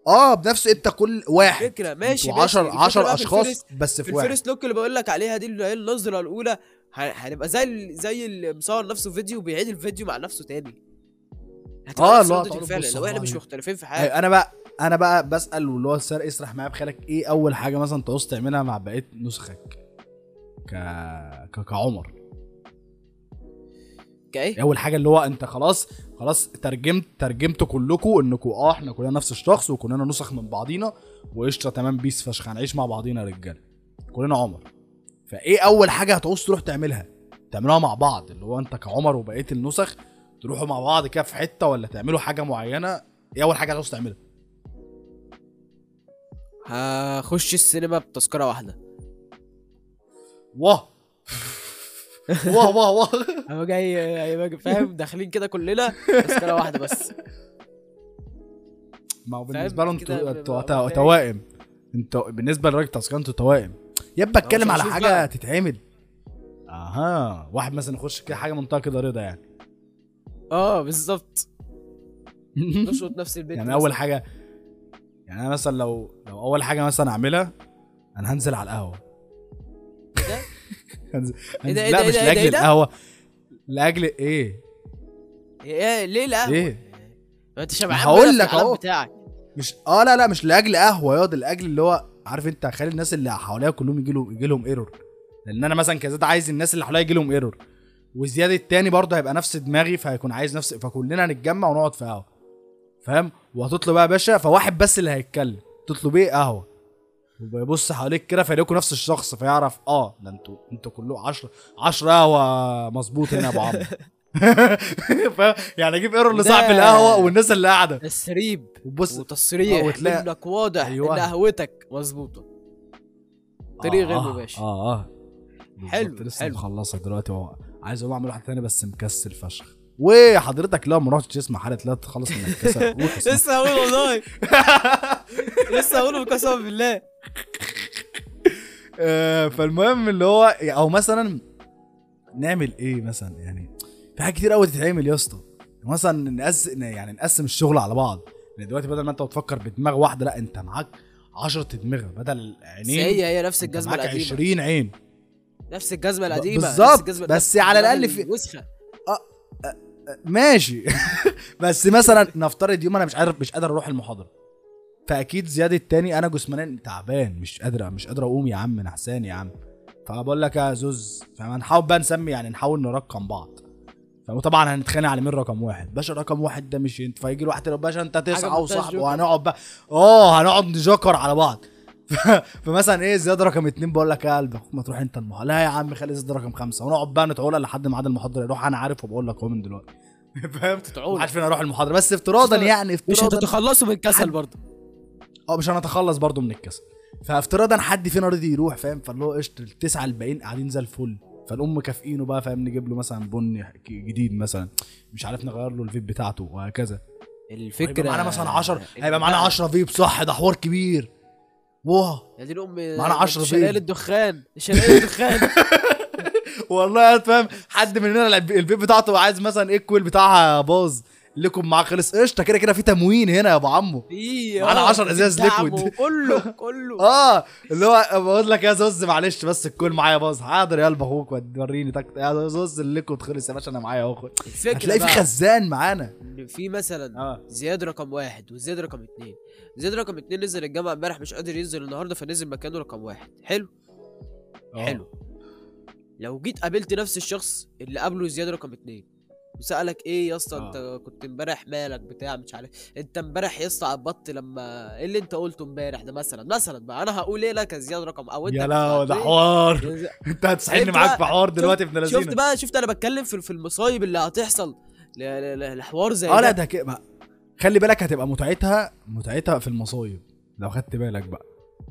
Speaker 1: آه بنفس انت كل واحد
Speaker 2: فكرة ماشي
Speaker 1: أنتوا 10
Speaker 2: ماشي.
Speaker 1: 10
Speaker 2: الفكرة بقى في أشخاص
Speaker 1: بس
Speaker 2: في
Speaker 1: في واحد
Speaker 2: ال first look اللي بقول لك عليها دي اللي هي النظرة الأولى هنبقى زي زي اللي مصور نفسه فيديو وبيعيد الفيديو مع نفسه تاني
Speaker 1: آه،
Speaker 2: الفعل
Speaker 1: تبصوا
Speaker 2: لو
Speaker 1: إحنا
Speaker 2: مش. مختلفين في حاجة.
Speaker 1: أنا بقى أنا بقى بسأل واللي هو السر اسرح معايا بخيالك إيه أول حاجة مثلا تعوز تعملها مع بقية نسخك؟ ك... ك... كعمر.
Speaker 2: كإيه؟
Speaker 1: أول حاجة اللي هو أنت خلاص خلاص ترجمت ترجمتوا كلكم انكم آه إحنا كلنا نفس الشخص وكلنا نسخ من بعضينا وقشطة تمام بيس فشخ هنعيش مع بعضينا يا رجالة. كلنا عمر. فإيه أول حاجة هتعوز تروح تعملها؟ تعملوها مع بعض اللي هو أنت كعمر وبقية النسخ تروحوا مع بعض كده في حتة ولا تعملوا حاجة معينة؟ إيه أول حاجة هتعوز تعملها؟
Speaker 2: هخش السينما بتذكرة واحدة.
Speaker 1: واه. واه واه واه.
Speaker 2: هو جاي فاهم؟ داخلين كده كلنا تذكرة واحدة بس.
Speaker 1: ما هو؟ بالنسبة له أنتوا توائم. أنتوا بالنسبة لراجل تذكره أنتوا توائم. يبقى اتكلم على
Speaker 2: حاجة.
Speaker 1: تتعمل. أها. واحد مثلا يخش كده حاجة منطقة كده رضا يعني.
Speaker 2: آه بالظبط نشرط نفس البيت
Speaker 1: يعني أول حاجة يعني أنا مثلا لو لو أول حاجة مثلا أعملها أنا هنزل على القهوة.
Speaker 2: ده؟
Speaker 1: هنزل.
Speaker 2: إيه ده، إيه
Speaker 1: لا
Speaker 2: ده،
Speaker 1: مش
Speaker 2: إيه ده، إيه
Speaker 1: لأجل
Speaker 2: ده؟
Speaker 1: القهوة. لأجل إيه؟
Speaker 2: إيه ليه لا
Speaker 1: إيه
Speaker 2: ما أنت شبعان
Speaker 1: هقول لك أهو.
Speaker 2: بتاعك.
Speaker 1: مش آه لا لا مش لأجل قهوة ياض لأجل اللي هو عارف أنت خلي الناس اللي حواليا كلهم يجي لهم يجي لهم error لأن أنا مثلا كزياد عايز الناس اللي حواليا يجي لهم error وزياد التاني برضه هيبقى نفس دماغي فهيكون عايز نفس فكلنا هنتجمع ونقعد في قهوة. فاهم؟ وهتطلب بقى يا باشا فواحد بس اللي هيتكلم. تطلب إيه؟ قهوة. ويبص حواليك كده فيلاقوا نفس الشخص فيعرف آه ده أنتوا أنتوا كلكم 10 10 قهوة مظبوط هنا يا أبو عمرو. يعني أجيب إيرور لصاحب القهوة والناس اللي قاعدة.
Speaker 2: تسريب.
Speaker 1: وبص
Speaker 2: وتصريح.
Speaker 1: آه، وتلاقي-
Speaker 2: منك واضح
Speaker 1: أيوة.
Speaker 2: إن قهوتك مظبوطة. طريق غير
Speaker 1: آه،
Speaker 2: مباشر.
Speaker 1: آه آه.
Speaker 2: حلو،
Speaker 1: بالظبط، لسه
Speaker 2: حلو.
Speaker 1: مخلصها دلوقتي عايز اقوم اعمل واحد تاني بس مكسل فشخ. وحضرتك لو ما رحتش تسمع حلقة لا تخلص من الكسل.
Speaker 2: لسه هقول والله. لسه هقوله قسما بالله.
Speaker 1: آه، فالمهم اللي هو أو مثلا نعمل إيه مثلا؟ يعني في حاجات كتير قوي تتعمل يا اسطى. مثلا نقس يعني نقسم الشغل على بعض. يعني دلوقتي بدل ما أنت بتفكر بدماغ واحدة لأ أنت معاك 10 دماغ بدل عينين
Speaker 2: هي هي نفس الجزمه القديمة.
Speaker 1: 20 عين.
Speaker 2: نفس الجزمه القديمة
Speaker 1: بالظبط، بس على الأقل في-
Speaker 2: الوسخة.
Speaker 1: ماشي. بس مثلا نفترض يوم أنا مش قادر مش قادر أروح المحاضرة. فأكيد زياد التاني أنا جسمانيا تعبان مش قادر مش قادر أقوم يا عم نحسان يا عم. فبقول لك يا زوز فهنحاول بقى نسمي يعني نحاول نرقم بعض. وطبعا هنتخانق على مين رقم واحد؟ باشا رقم واحد ده مش انت فيجي واحد يقول باشا أنت
Speaker 2: تسعة
Speaker 1: وصاحبه. وهنقعد بقى. آه هنقعد نجوكر على بعض. فمثلا إيه زياد رقم اتنين بقول لك يا قلبي ما تروح أنت المحاضرة. لا يا عم خلي زياد رقم خمسة. ونقعد بقى نتعولى لحد ميعاد المحاضرة. يروح أنا عارف وبقول لك هو من دلوقتي. فاهم؟
Speaker 2: تتعولى.
Speaker 1: محدش فينا يروح المحاضرة. بس افتراضا يعني
Speaker 2: مش
Speaker 1: افتراضا
Speaker 2: هتتخلصوا من الكسل برضه.
Speaker 1: آه مش هنتخلص برضو من الكسل. فافتراضا حد فينا رضي يروح فاهم؟ فاللي هو قشطة التسعة الباقيين قاعدين زي الفل. فنقوم مكافئينه بقى فاهم؟ نجيب له مثلا بن جديد مثلا. مش عارف نغير له الفيب بتاعته وهكذا.
Speaker 2: الفكرة
Speaker 1: هيبقى معانا مثلا 10
Speaker 2: إن
Speaker 1: هيبقى معانا
Speaker 2: بقى-
Speaker 1: 10 فيب. صح ده حوار كبير. واه
Speaker 2: يا دي الام
Speaker 1: معانا 10
Speaker 2: شلال
Speaker 1: بيض.
Speaker 2: الدخان شلال الدخان.
Speaker 1: والله يا فاهم حد مننا الب- الفيب بتاعته عايز مثلا إيه ال coil بتاعها باظ. لكم معاه خلص قشطة. كده كده في تموين هنا يا أبو عمو.
Speaker 2: في
Speaker 1: معانا
Speaker 2: آه،
Speaker 1: 10 إزاز
Speaker 2: دعم
Speaker 1: liquid.
Speaker 2: كله كله.
Speaker 1: آه اللي هو بقول لك يا زوز معلش بس ال coil معايا باظ. حاضر يا قلب أخوك وريني تك يا زوز ال liquid خلص يا باشا أنا معايا اهو هتلاقي في خزان معانا.
Speaker 2: ان في مثلا
Speaker 1: آه.
Speaker 2: زياد رقم واحد وزياد رقم اتنين. زياد رقم اتنين نزل الجامعة امبارح مش قادر ينزل النهارده فنزل مكانه رقم واحد. حلو؟ حلو. لو جيت قابلت نفس الشخص اللي قابله زياد رقم اتنين وسألك إيه يا اسطى
Speaker 1: آه.
Speaker 2: انت كنت إمبارح مالك بتاع مش عارف أنت إمبارح يا اسطى عبطت لما إيه اللي أنت قلته إمبارح ده مثلا مثلا بقى أنا هقول إيه لك يا زياد رقم أو أنت
Speaker 1: يا لا ده
Speaker 2: هتقول
Speaker 1: حوار
Speaker 2: إيه؟
Speaker 1: أنت هتسحلني
Speaker 2: شفت
Speaker 1: معاك؟ في حوار
Speaker 2: شفت-
Speaker 1: دلوقتي ابن
Speaker 2: شفت
Speaker 1: لذينة
Speaker 2: بقى شفت أنا بتكلم في في المصايب اللي هتحصل ل- ل- ل- لحوار زي
Speaker 1: آه لا
Speaker 2: ده
Speaker 1: ده كده. خلي بالك هتبقى متعتها متعتها في المصايب لو خدت بالك بقى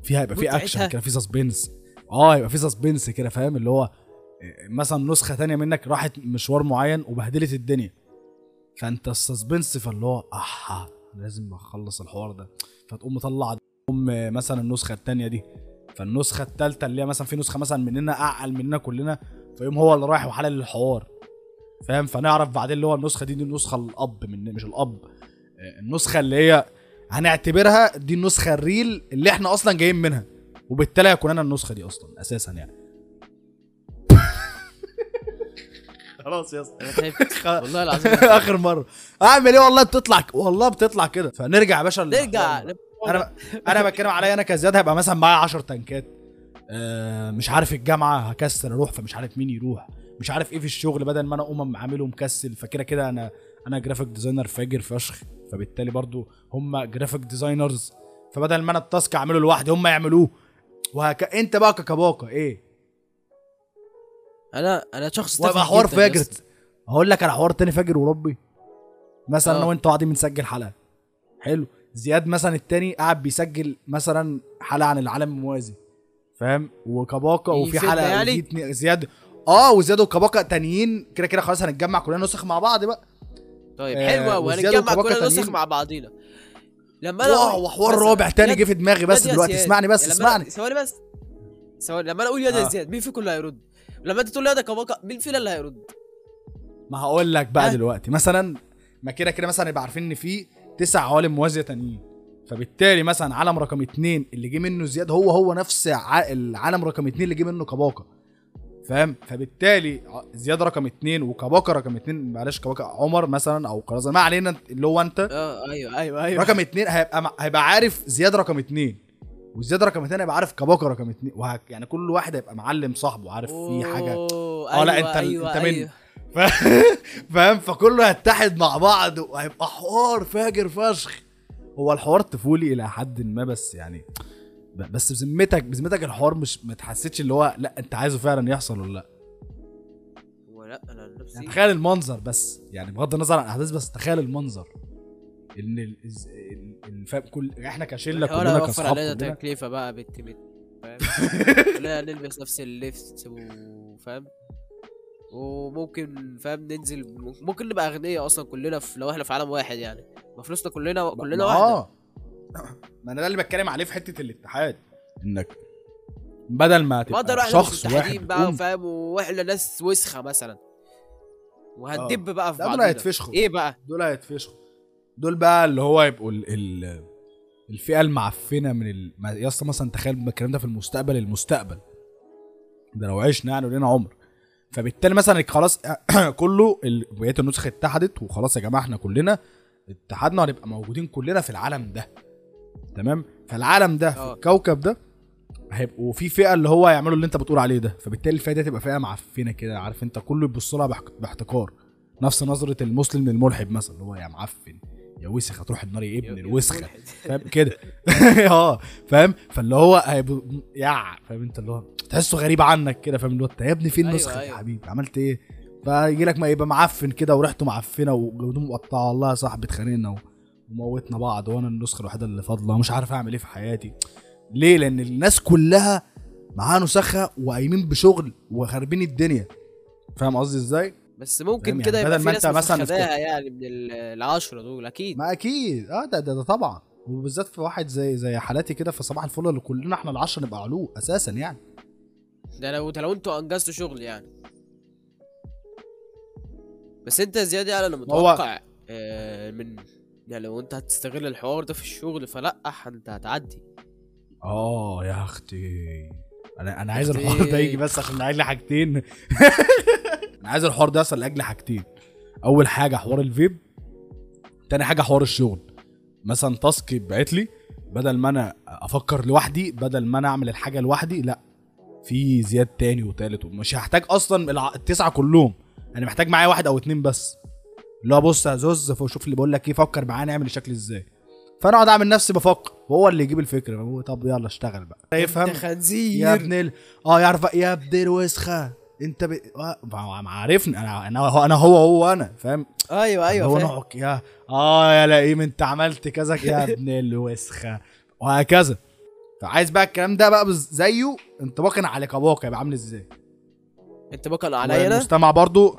Speaker 1: فيها هيبقى في اكشن؟ كده في suspense آه يبقى في suspense كده فاهم اللي هو إيه، مثلا نسخة تانية منك راحت مشوار معين وبهدلت الدنيا. فأنت السسبنس فاللي هو أحا لازم أخلص الحوار ده. فتقوم مطلع أم مثلا النسخة التانية دي. فالنسخة التالتة اللي هي مثلا في نسخة مثلا مننا أعقل مننا كلنا فيقوم هو اللي رايح وحلل الحوار. فاهم؟ فنعرف بعدين اللي هو النسخة دي دي النسخة الأب من مش الأب. النسخة اللي هي هنعتبرها دي النسخة الريل اللي إحنا أصلا جايين منها. وبالتالي هيكون أنا النسخة دي أصلا أساسا يعني. خلاص يا اسطى.
Speaker 2: والله العظيم
Speaker 1: آخر مرة. أعمل إيه والله؟ بتطلع والله بتطلع كده. فنرجع يا باشا
Speaker 2: نرجع.
Speaker 1: أنا أنا بتكلم عليا أنا كزياد هيبقى مثلا معايا 10 تنكات. آه مش عارف الجامعة هكسل أروح فمش عارف مين يروح. مش عارف إيه في الشغل بدل ما أنا أقوم عامله مكسل. فكده كده أنا أنا graphic designer فاجر فشخ. فبالتالي برضو هم graphic designers فبدل ما أنا التاسك أعمله لوحدي هم يعملوه. وهك... أنت بقى ككباكه إيه؟
Speaker 2: أنا أنا شخص
Speaker 1: ويبقى حوار فاجر. هقول لك على حوار تاني فاجر وربي. مثلا أنا
Speaker 2: آه.
Speaker 1: وانت قاعدين بنسجل حلقة. حلو. زياد مثلا التاني قاعد بيسجل مثلا حلقة عن العالم الموازي فاهم؟ وكباكا
Speaker 2: في
Speaker 1: وفي حلقة
Speaker 2: يعني؟
Speaker 1: زياد. آه وزياد وكباكا تانيين كده كده خلاص هنتجمع كلنا نسخ مع بعض بقى.
Speaker 2: طيب
Speaker 1: آه، حلوة
Speaker 2: وهنتجمع كلنا نسخ. مع بعضينا. لما أنا
Speaker 1: واو وحوار رابع تاني جه في دماغي بس دلوقتي. اسمعني بس اسمعني.
Speaker 2: ثواني بس. سواء لما أنا أقول يا
Speaker 1: آه.
Speaker 2: زياد مين فيكم اللي هيرد؟ لما انت تقول يا ده كباكا مين فينا اللي هيرد؟
Speaker 1: ما هقول لك بقى
Speaker 2: ها؟
Speaker 1: دلوقتي. مثلا ما كده كده مثلا يبقى عارفين إن في تسع عوالم موازية تانيين. فبالتالي مثلا عالم رقم اتنين اللي جه منه زياد هو هو نفس العالم رقم اتنين اللي جه منه كباكا فاهم؟ فبالتالي زياد رقم اتنين وكباكا رقم اتنين معلش كباكا عمر مثلا أو قرازة ما علينا اللي هو أنت
Speaker 2: آه أيوه أيوه أيوه.
Speaker 1: رقم اتنين هيبقى هيبقى عارف زياد رقم اتنين. وزياد رقم اتنين هيبقى عارف كباكا رقم اتنين. وهك يعني كل واحد هيبقى معلم صاحبه عارف في حاجة.
Speaker 2: أوه،
Speaker 1: آه، لا،
Speaker 2: أيوة،
Speaker 1: أنت-
Speaker 2: أيوة،
Speaker 1: أنت مني.
Speaker 2: أيوة.
Speaker 1: فاهم؟ فكله هيتحد مع بعض وهيبقى حوار فاجر فشخ. هو الحوار طفولي إلى حد ما بس يعني بس بذمتك بذمتك الحوار مش ما تحسيتش اللي هو لا انت عايزه فعلا يحصل ولا لا؟
Speaker 2: ولا أنا عن نفسي
Speaker 1: يعني تخيل المنظر بس. يعني بغض النظر عن الأحداث بس تخيل المنظر. إن ال... الز- ال... كل إحنا
Speaker 2: كشلة
Speaker 1: كلنا كأصحاب
Speaker 2: علينا
Speaker 1: كلنا
Speaker 2: تكلفة بقى بنت بنت فاهم؟ كلنا نلبس نفس اللبس وفاهم وممكن فاهم؟ ننزل ممكن نبقى اغنياء أصلا كلنا في لو إحنا في عالم واحد يعني. ما فلوسنا كلنا كلنا
Speaker 1: ما-
Speaker 2: واحدة.
Speaker 1: آه. ما أنا ده اللي بتكلم عليه في حتة الاتحاد. إنك بدل ما تبقى شخص واحد
Speaker 2: بقى. فاهم؟ وإحنا ناس وسخة مثلا. وهندب بقى في
Speaker 1: لا، دول هيتفشخوا.
Speaker 2: إيه بقى؟
Speaker 1: دول هيتفشخوا. دول بقى اللي هو يبقوا ال... ال... الفئة المعفنة من ال... يا اسطى مثلا تخيل الكلام ده في المستقبل المستقبل. ده لو عشنا يعني ولينا عمر. فبالتالي مثلا خلاص كله بقيه النسخ اتحدت وخلاص يا جماعة إحنا كلنا اتحدنا وهنبقى موجودين كلنا في العالم ده. تمام؟ فالعالم ده في
Speaker 2: آه.
Speaker 1: الكوكب ده هيبقوا في فئة اللي هو يعملوا اللي انت بتقول عليه ده. فبالتالي الفئة دي تبقى فئة معفنة كده عارف انت؟ كله يبص لها باحت- باحتقار. نفس نظرة المسلم للملحد مثلا اللي هو يا معفن. يا وسخ هتروح النار يا ابن الوسخة. فاهم؟ كده. آه فاهم؟ فاللي هو يا فاهم انت اللي هو تحسه غريب عنك كده فاهم؟ اللي هو انت يا ابني فين
Speaker 2: أيوة،
Speaker 1: نسخة يا
Speaker 2: أيوة.
Speaker 1: حبيبي؟ عملت إيه؟ فيجي لك ما يبقى معفن كده وريحته معفنة وهدومه مقطعه والله يا صاحبي اتخانقنا وموتنا بعض وأنا النسخة الوحيدة اللي فاضلة مش عارف اعمل إيه في حياتي. ليه؟ لأن الناس كلها معاها نسخة وقايمين بشغل وخاربين الدنيا. فاهم قصدي إزاي؟
Speaker 2: بس ممكن
Speaker 1: فاهم
Speaker 2: كده
Speaker 1: يعني
Speaker 2: يبقى في ناس
Speaker 1: مثلا
Speaker 2: يعني من ال- العشرة دول أكيد.
Speaker 1: ما أكيد. آه ده ده, ده طبعا. وبالذات في واحد زي زي حالاتي كده في صباح الفل اللي كلنا إحنا العشرة نبقى علوه أساسا يعني.
Speaker 2: ده لو ده لو أنتوا أنجزتوا شغل يعني. بس أنت يا زياد يعني أنا
Speaker 1: هو-
Speaker 2: متوقع آه من يعني لو أنت هتستغل الحوار ده في الشغل فلأ انت هتعدي.
Speaker 1: آه يا أختي. أنا أنا عايز. الحوار ده يجي بس عشان لاجل حاجتين. أنا عايز الحوار ده يحصل لأجل حاجتين. أول حاجة حوار الفيب تاني حاجة حوار الشغل. مثلا تاسك يتبعت لي بدل ما أنا أفكر لوحدي بدل ما أنا أعمل الحاجة لوحدي لأ في زياد تاني وتالت ومش هحتاج أصلا التسعة كلهم. أنا محتاج معايا واحد أو اتنين بس. اللي هو بص يا زوز شوف اللي بقول لك إيه فكر معايا نعمل الشكل إزاي. فأنا أقعد أعمل نفسي بفكر. وهو اللي يجيب الفكرة. هو طب يلا اشتغل بقى. يفهم؟ يا ابن ال... آه يعرف يا ابن الوسخة. انت ب... آه، ما عارفني. أنا أنا هو أنا هو هو أنا فاهم؟
Speaker 2: أيوه أيوه
Speaker 1: هو. نوعك يا آه يا لئيم انت عملت كذا. يا ابن الوسخة. وهكذا. فعايز بقى الكلام ده بقى زيه. انطباقا على كباكا يبقى عامل
Speaker 2: إزاي؟ بكل عليا أنا؟
Speaker 1: المستمع برضو.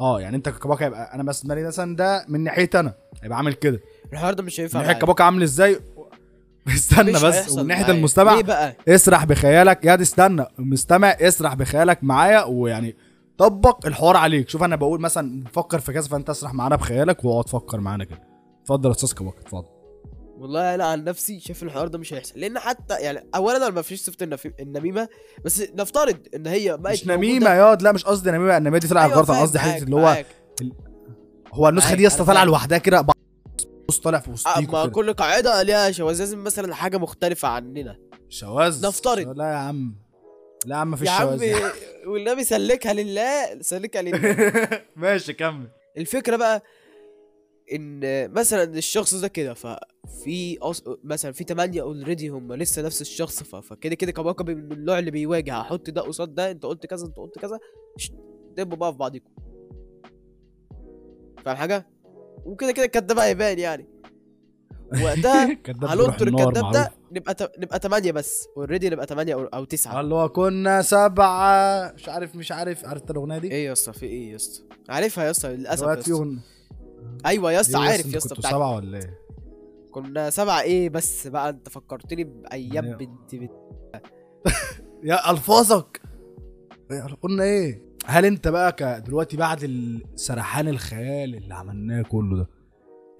Speaker 1: آه يعني انت كباكا يبقى أنا بس مثلا ده من ناحيتي أنا هيبقى عامل كده.
Speaker 2: الحوار ده مش هينفع
Speaker 1: من
Speaker 2: ناحية.
Speaker 1: عامل عامل إزاي؟ استنى بس ومن ناحيه. المستمع
Speaker 2: ليه بقى
Speaker 1: اسرح بخيالك يا دي استنى المستمع اسرح بخيالك معايا ويعني طبق الحوار عليك شوف أنا بقول مثلا فكر في كذا فأنت اسرح معانا بخيالك واقعد فكر معانا كده اتفضل يا أستاذ كباك اتفضل
Speaker 2: والله أنا عن نفسي شايف الحوار ده مش هيحصل لأن حتى يعني اولا أنا ما فيش صفة النميمة بس نفترض إن هي بقت
Speaker 1: مش. نميمة ياض لا مش قصدي نميمة النميمة دي طلعت
Speaker 2: أيوة
Speaker 1: غلط
Speaker 2: أنا
Speaker 1: قصدي حتة اللي هو. هو
Speaker 2: النسخة
Speaker 1: دي يا اسطى
Speaker 2: طالعة.
Speaker 1: لوحدها كده بص طالع في وسطيك
Speaker 2: ما. كل قاعدة ليها شواذ لازم مثلا حاجة مختلفة عننا.
Speaker 1: شواذ؟
Speaker 2: نفترض.
Speaker 1: لا يا عم. لا يا عم مفيش
Speaker 2: يا عم
Speaker 1: شواذ.
Speaker 2: والنبي سلكها لله سلكها لله.
Speaker 1: ماشي كمل.
Speaker 2: الفكرة بقى إن مثلا الشخص ده كده ففي أص... مثلا في 8 اوريدي هم لسه نفس الشخص ف... فكده كده كباكا من النوع اللي بيواجه. هحط ده قصاد ده أنت قلت كذا أنت قلت كذا. دبوا بقى في بعضيكم. فاهم حاجة؟ وكده كده الكداب هيبان يعني وقتها
Speaker 1: بيروح النار
Speaker 2: الكداب ده. نبقى ت... نبقى 8 بس اوريدي نبقى 8 أو, أو 9
Speaker 1: اللي هو كنا سبعة مش عارف مش عارف عرفت الأغنية دي؟
Speaker 2: إيه يا اسطى في إيه يا اسطى عارفها يا اسطى للأسف يا اسطى أيوه يا اسطى
Speaker 1: بس
Speaker 2: عارف يا اسطى
Speaker 1: كنتوا
Speaker 2: بتاعت
Speaker 1: سبعة ولا إيه؟
Speaker 2: كنا سبعة إيه بس بقى أنت فكرتني
Speaker 1: بأيام.
Speaker 2: بنت بنت
Speaker 1: يا ألفاظك إيه، قلنا إيه هل انت بقى دلوقتي بعد السرحان الخيال اللي عملناه كله ده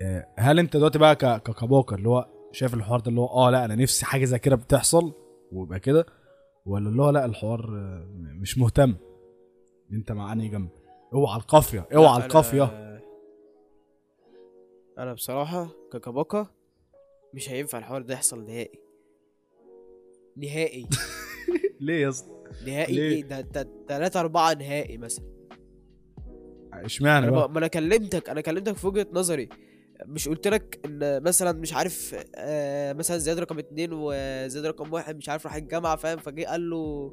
Speaker 1: آه، هل انت دلوقتي بقى ك- ك- كباكر اللي هو شايف الحوار ده اللي هو آه لا أنا نفسي حاجة زي كده بتحصل ويبقى كده ولا اللي هو لا الحوار آه، مش مهتم؟ انت مع أنهي جنب؟ اوعى القافية اوعى القافية.
Speaker 2: أنا- أنا بصراحه ككباكا مش هينفع الحوار ده يحصل نهائي. نهائي.
Speaker 1: ليه يا اسطى؟
Speaker 2: نهائي
Speaker 1: ليه؟
Speaker 2: إيه؟ ده ده تلاتة أربعة نهائي مثلا.
Speaker 1: اشمعنى بقى؟
Speaker 2: ما أنا كلمتك أنا كلمتك في وجهة نظري. مش قلت لك إن مثلا مش عارف آه مثلا زياد رقم اتنين وزياد رقم واحد مش عارف راح الجامعة فاهم؟ فجه قال له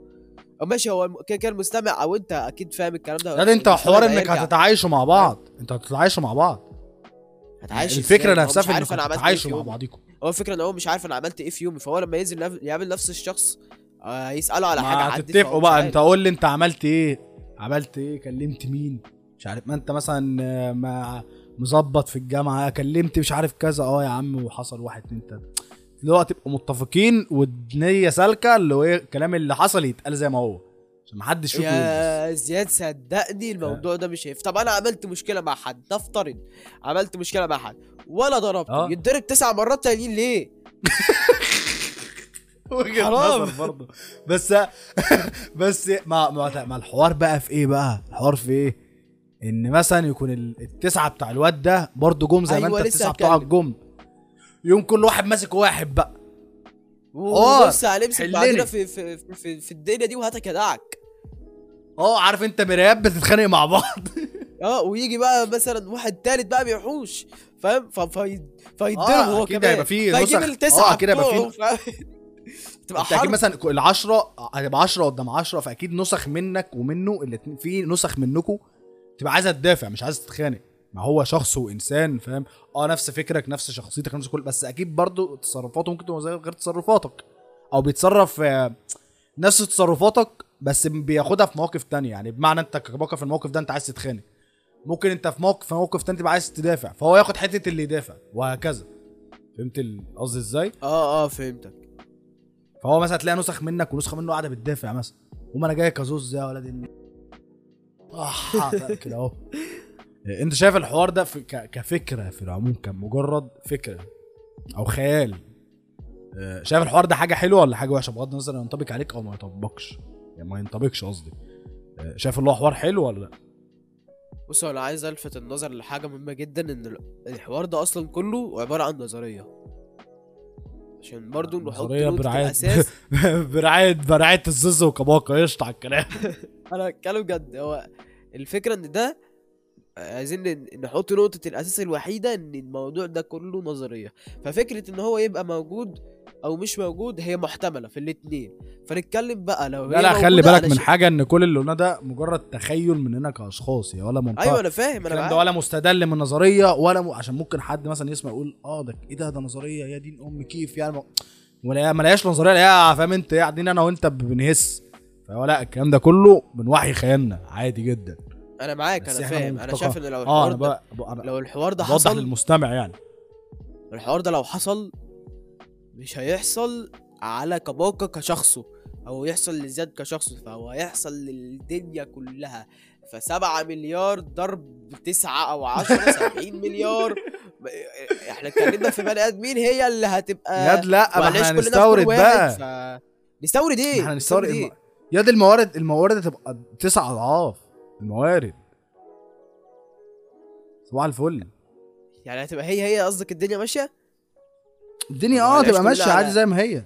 Speaker 2: أو ماشي هو كده كده المستمع أو أنت أكيد فاهم الكلام ده.
Speaker 1: لا ده
Speaker 2: أنت
Speaker 1: حوار
Speaker 2: إنك.
Speaker 1: هتتعايشوا مع بعض. انت هتتعايشوا مع بعض.
Speaker 2: هتعايش الفكرة
Speaker 1: نفسها في
Speaker 2: إنكم عملت إيه في
Speaker 1: تتعايشوا مع. بعضيكم.
Speaker 2: هو الفكرة إن هو مش عارف أنا عملت إيه في يومي فهو لما ينزل يقابل نفس الشخص آه يسأله على حاجة
Speaker 1: ما
Speaker 2: عدت مش
Speaker 1: بقى. انت قول لي انت عملت إيه؟ عملت إيه؟ كلمت مين؟ مش عارف. ما انت مثلا آه، ما مظبط في الجامعة. كلمت مش عارف كذا. آه يا عم وحصل واحد اتنين تلاتة. اللي هو تبقوا متفقين والنية سالكة اللي هو إيه الكلام اللي حصل يتقال زي ما هو. عشان ما حدش فيكم يلبس.
Speaker 2: يا زياد صدقني الموضوع ده مش هينفع طب أنا عملت مشكلة مع حد. نفترض عملت مشكلة مع حد. ولا ضربته. يتضرب تسع مرات تانيين ليه؟ حرام.
Speaker 1: برضه بس بس ما ما ما الحوار بقى في إيه بقى؟ الحوار في إيه؟ إن مثلا يكون ال- التسعة بتاع الواد ده برضه جم زي ما
Speaker 2: أيوة
Speaker 1: أنت
Speaker 2: لسه
Speaker 1: التسعة بتوعك. جم. يوم كل واحد ماسك واحد بقى.
Speaker 2: وبص هنمسك
Speaker 1: حلني.
Speaker 2: بعدين في في, في, في, الدنيا دي وهاتك يدعك
Speaker 1: آه عارف أنت مرايات بتتخانق مع بعض.
Speaker 2: آه ويجي بقى مثلا واحد تالت بقى بيحوش فاهم؟ فيتضرب
Speaker 1: آه،
Speaker 2: هو كمان
Speaker 1: هيبقى فيه
Speaker 2: فيجيب. التسعه
Speaker 1: آه، أكيد هيبقى فيه-؟
Speaker 2: تبقى
Speaker 1: انت أكيد
Speaker 2: حرب.
Speaker 1: مثلا العشرة هتبقى 10 قدام 10 فأكيد نسخ منك ومنه الاتنين في نسخ منكم تبقى عايزة تدافع مش عايزة تتخانق. ما هو شخص وإنسان فاهم؟ آه نفس فكرك نفس شخصيتك نفس كل بس أكيد برضو تصرفاته ممكن تبقى غير تصرفاتك. أو بيتصرف آه، نفس تصرفاتك بس بياخدها في مواقف تانية. يعني بمعنى أنت كباكا في الموقف ده أنت عايز تتخانق. ممكن أنت في موقف في موقف تاني تبقى عايز تدافع فهو ياخد حتة اللي يدافع وهكذا. فهمت قصدي إزاي؟
Speaker 2: آه آه فهمتك.
Speaker 1: فهو مثلا تلاقي نسخ منك ونسخة منه قاعدة بتدافع مثلا. وما أنا جاي كزوز يا الن- آه كده أهو. أنت شايف الحوار ده في كفكرة في العموم كان مجرد فكرة أو خيال؟ آه، شايف الحوار ده حاجة حلوة ولا حاجة وحشة؟ بغض النظر ينطبق عليك أو ما يطبقش يعني ما ينطبقش قصدي. آه، شايف اللي هو حوار حلو ولا لأ؟
Speaker 2: بص أنا عايز ألفت النظر لحاجة مهمة جدا إن ال- الحوار ده أصلا كله عبارة عن نظرية. عشان برضو نحط
Speaker 1: برعايه
Speaker 2: الأساس.
Speaker 1: برعايه برعاية الزز وكباكا قشطة على الكلام.
Speaker 2: أنا بتكلم بجد هو الفكرة إن ده عايزين نحط نقطة الأساس الوحيدة إن الموضوع ده كله نظرية. ففكرة إن هو يبقى موجود أو مش موجود هي محتملة في الاتنين. فنتكلم بقى لو
Speaker 1: لا لا خلي بالك
Speaker 2: أنا
Speaker 1: من حاجة إن كل اللي قلناه ده مجرد تخيل مننا كأشخاص يا ولا منطقه
Speaker 2: أيوة أنا فاهم أنا
Speaker 1: الكلام ده ولا مستدل من نظرية ولا م... عشان ممكن حد مثلا يسمع يقول آه ده إيه ده ده نظرية يا دين أم كيف يعني ما ولا ما لهاش نظرية لا فاهم أنت قاعدين أنا وأنت بنهس. فهو لا الكلام ده كله من وحي خيالنا عادي جدا.
Speaker 2: أنا معاك أنا
Speaker 1: إحنا
Speaker 2: فاهم. أنا
Speaker 1: منطقة-
Speaker 2: شايف إن لو الحوار
Speaker 1: أنا
Speaker 2: ده
Speaker 1: بقى بقى أنا
Speaker 2: لو الحوار ده حصل
Speaker 1: للمستمع يعني.
Speaker 2: الحوار ده لو حصل مش هيحصل على كباكا كشخصه أو يحصل لزياد كشخصه فهو هيحصل للدنيا كلها. فسبعة مليار ضرب تسعة أو عشرة سبعين مليار. إحنا اتكلمنا في بني آدمين هي اللي هتبقى
Speaker 1: ياد لا إحنا
Speaker 2: كلنا كل
Speaker 1: بقى.
Speaker 2: ف... نستورد إيه؟
Speaker 1: إحنا هنستورد
Speaker 2: إيه؟
Speaker 1: الم... ياد الموارد الموارد هتبقى تسع أضعاف الموارد. صباح الفل.
Speaker 2: يعني هتبقى هي هي قصدك الدنيا ماشية؟
Speaker 1: الدنيا
Speaker 2: آه
Speaker 1: تبقى ماشية عادي زي ما هي.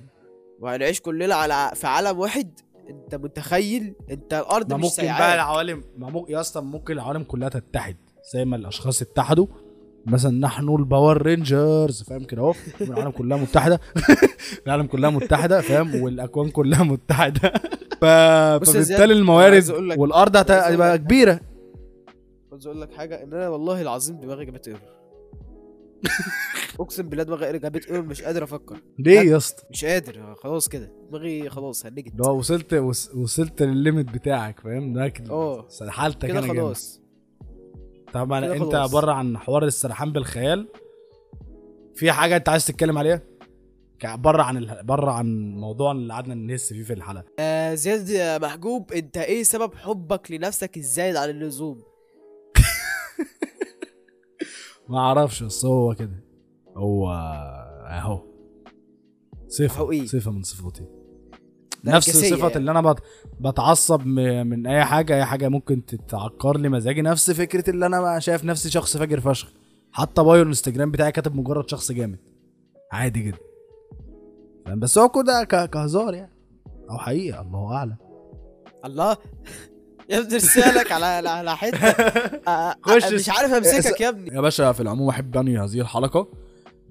Speaker 2: وهنعيش كلنا على في عالم واحد. انت متخيل؟ انت الأرض
Speaker 1: ما
Speaker 2: مش
Speaker 1: ممكن. بقى العوالم ما ممكن يا اسطى ممكن العوالم كلها تتحد زي ما الأشخاص اتحدوا. مثلا نحن ال Power Rangers فاهم كده أهو. العالم كلها متحدة. العالم كلها متحدة فاهم؟ والأكوان كلها متحدة. ف... فبالتالي الموارد
Speaker 2: عايز
Speaker 1: والأرض
Speaker 2: عايز أقول
Speaker 1: هتبقى
Speaker 2: لك-
Speaker 1: كبيرة.
Speaker 2: عاوز أقول لك حاجة إن أنا والله العظيم دماغي جابت error اقسم بالله دماغي جابت error مش قادر أفكر.
Speaker 1: ليه يا اسطى؟
Speaker 2: مش قادر خلاص كده. دماغي خلاص هنجت.
Speaker 1: هو وصلت وص- وصلت للل limit بتاعك فاهم؟ ده كده
Speaker 2: آه.
Speaker 1: حالتك
Speaker 2: كده خلاص.
Speaker 1: طبعا
Speaker 2: أنت.
Speaker 1: بره عن حوار السرحان بالخيال. في حاجة أنت عايز تتكلم عليها؟ بره عن ال... بره عن موضوع اللي قعدنا نهس فيه في الحلقة.
Speaker 2: آه زياد يا محجوب أنت إيه سبب حبك لنفسك الزايد عن اللزوم؟
Speaker 1: ما أعرفش بس هو كده. هو اهو.
Speaker 2: صفة إيه؟
Speaker 1: صفة من صفاتي. نفس صفة
Speaker 2: يعني.
Speaker 1: اللي أنا بت... بتعصب. من أي حاجة أي حاجة ممكن تتعكر لي مزاجي. نفس فكرة اللي أنا شايف نفسي شخص فاجر فشخ. حتى بايو الإنستجرام بتاعي كاتب مجرد شخص جامد. عادي جدا. بس هو كده. كهزار يعني. أو حقيقة الله أعلم.
Speaker 2: الله. يا ابني رسالك على على- حتة. آه، آه،
Speaker 1: خش
Speaker 2: مش عارف أمسكك يا ابني.
Speaker 1: يا باشا في العموم أحب أنهي هذه الحلقة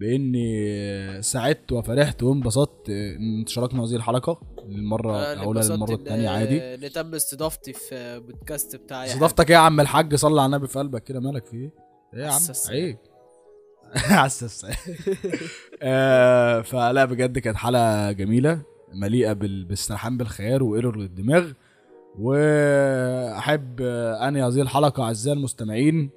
Speaker 1: بإني سعدت وفرحت وانبسطت ان شاركنا هذه الحلقة
Speaker 2: للمرة
Speaker 1: الاولى
Speaker 2: انبسطت
Speaker 1: للمره الثانية عادي.
Speaker 2: ان تم استضافتي في بودكاست بتاعي.
Speaker 1: استضافتك إيه يا عم الحاج؟ صلي على النبي في قلبك كده مالك في إيه؟ إيه يا عم. عيب. آه، فلا بجد كانت حلقة جميلة مليئة بال- باسترحام بالخيال وإيرور للدماغ. واحب انهي هذه الحلقة اعزائي المستمعين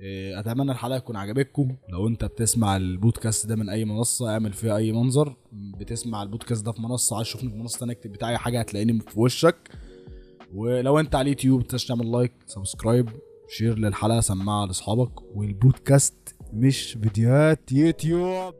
Speaker 1: آه، اتمنى الحلقة تكون عجبتكم. لو انت بتسمع البودكاست ده من اي منصه اعمل فيها اي منظر. بتسمع البودكاست ده في منصه عايز تشوفني في منصه تانية اكتب بتاعي حاجة هتلاقيني في وشك. ولو انت على اليوتيوب تنساش تعمل like subscribe share للحلقه سمعها لاصحابك. والبودكاست مش فيديوهات يوتيوب.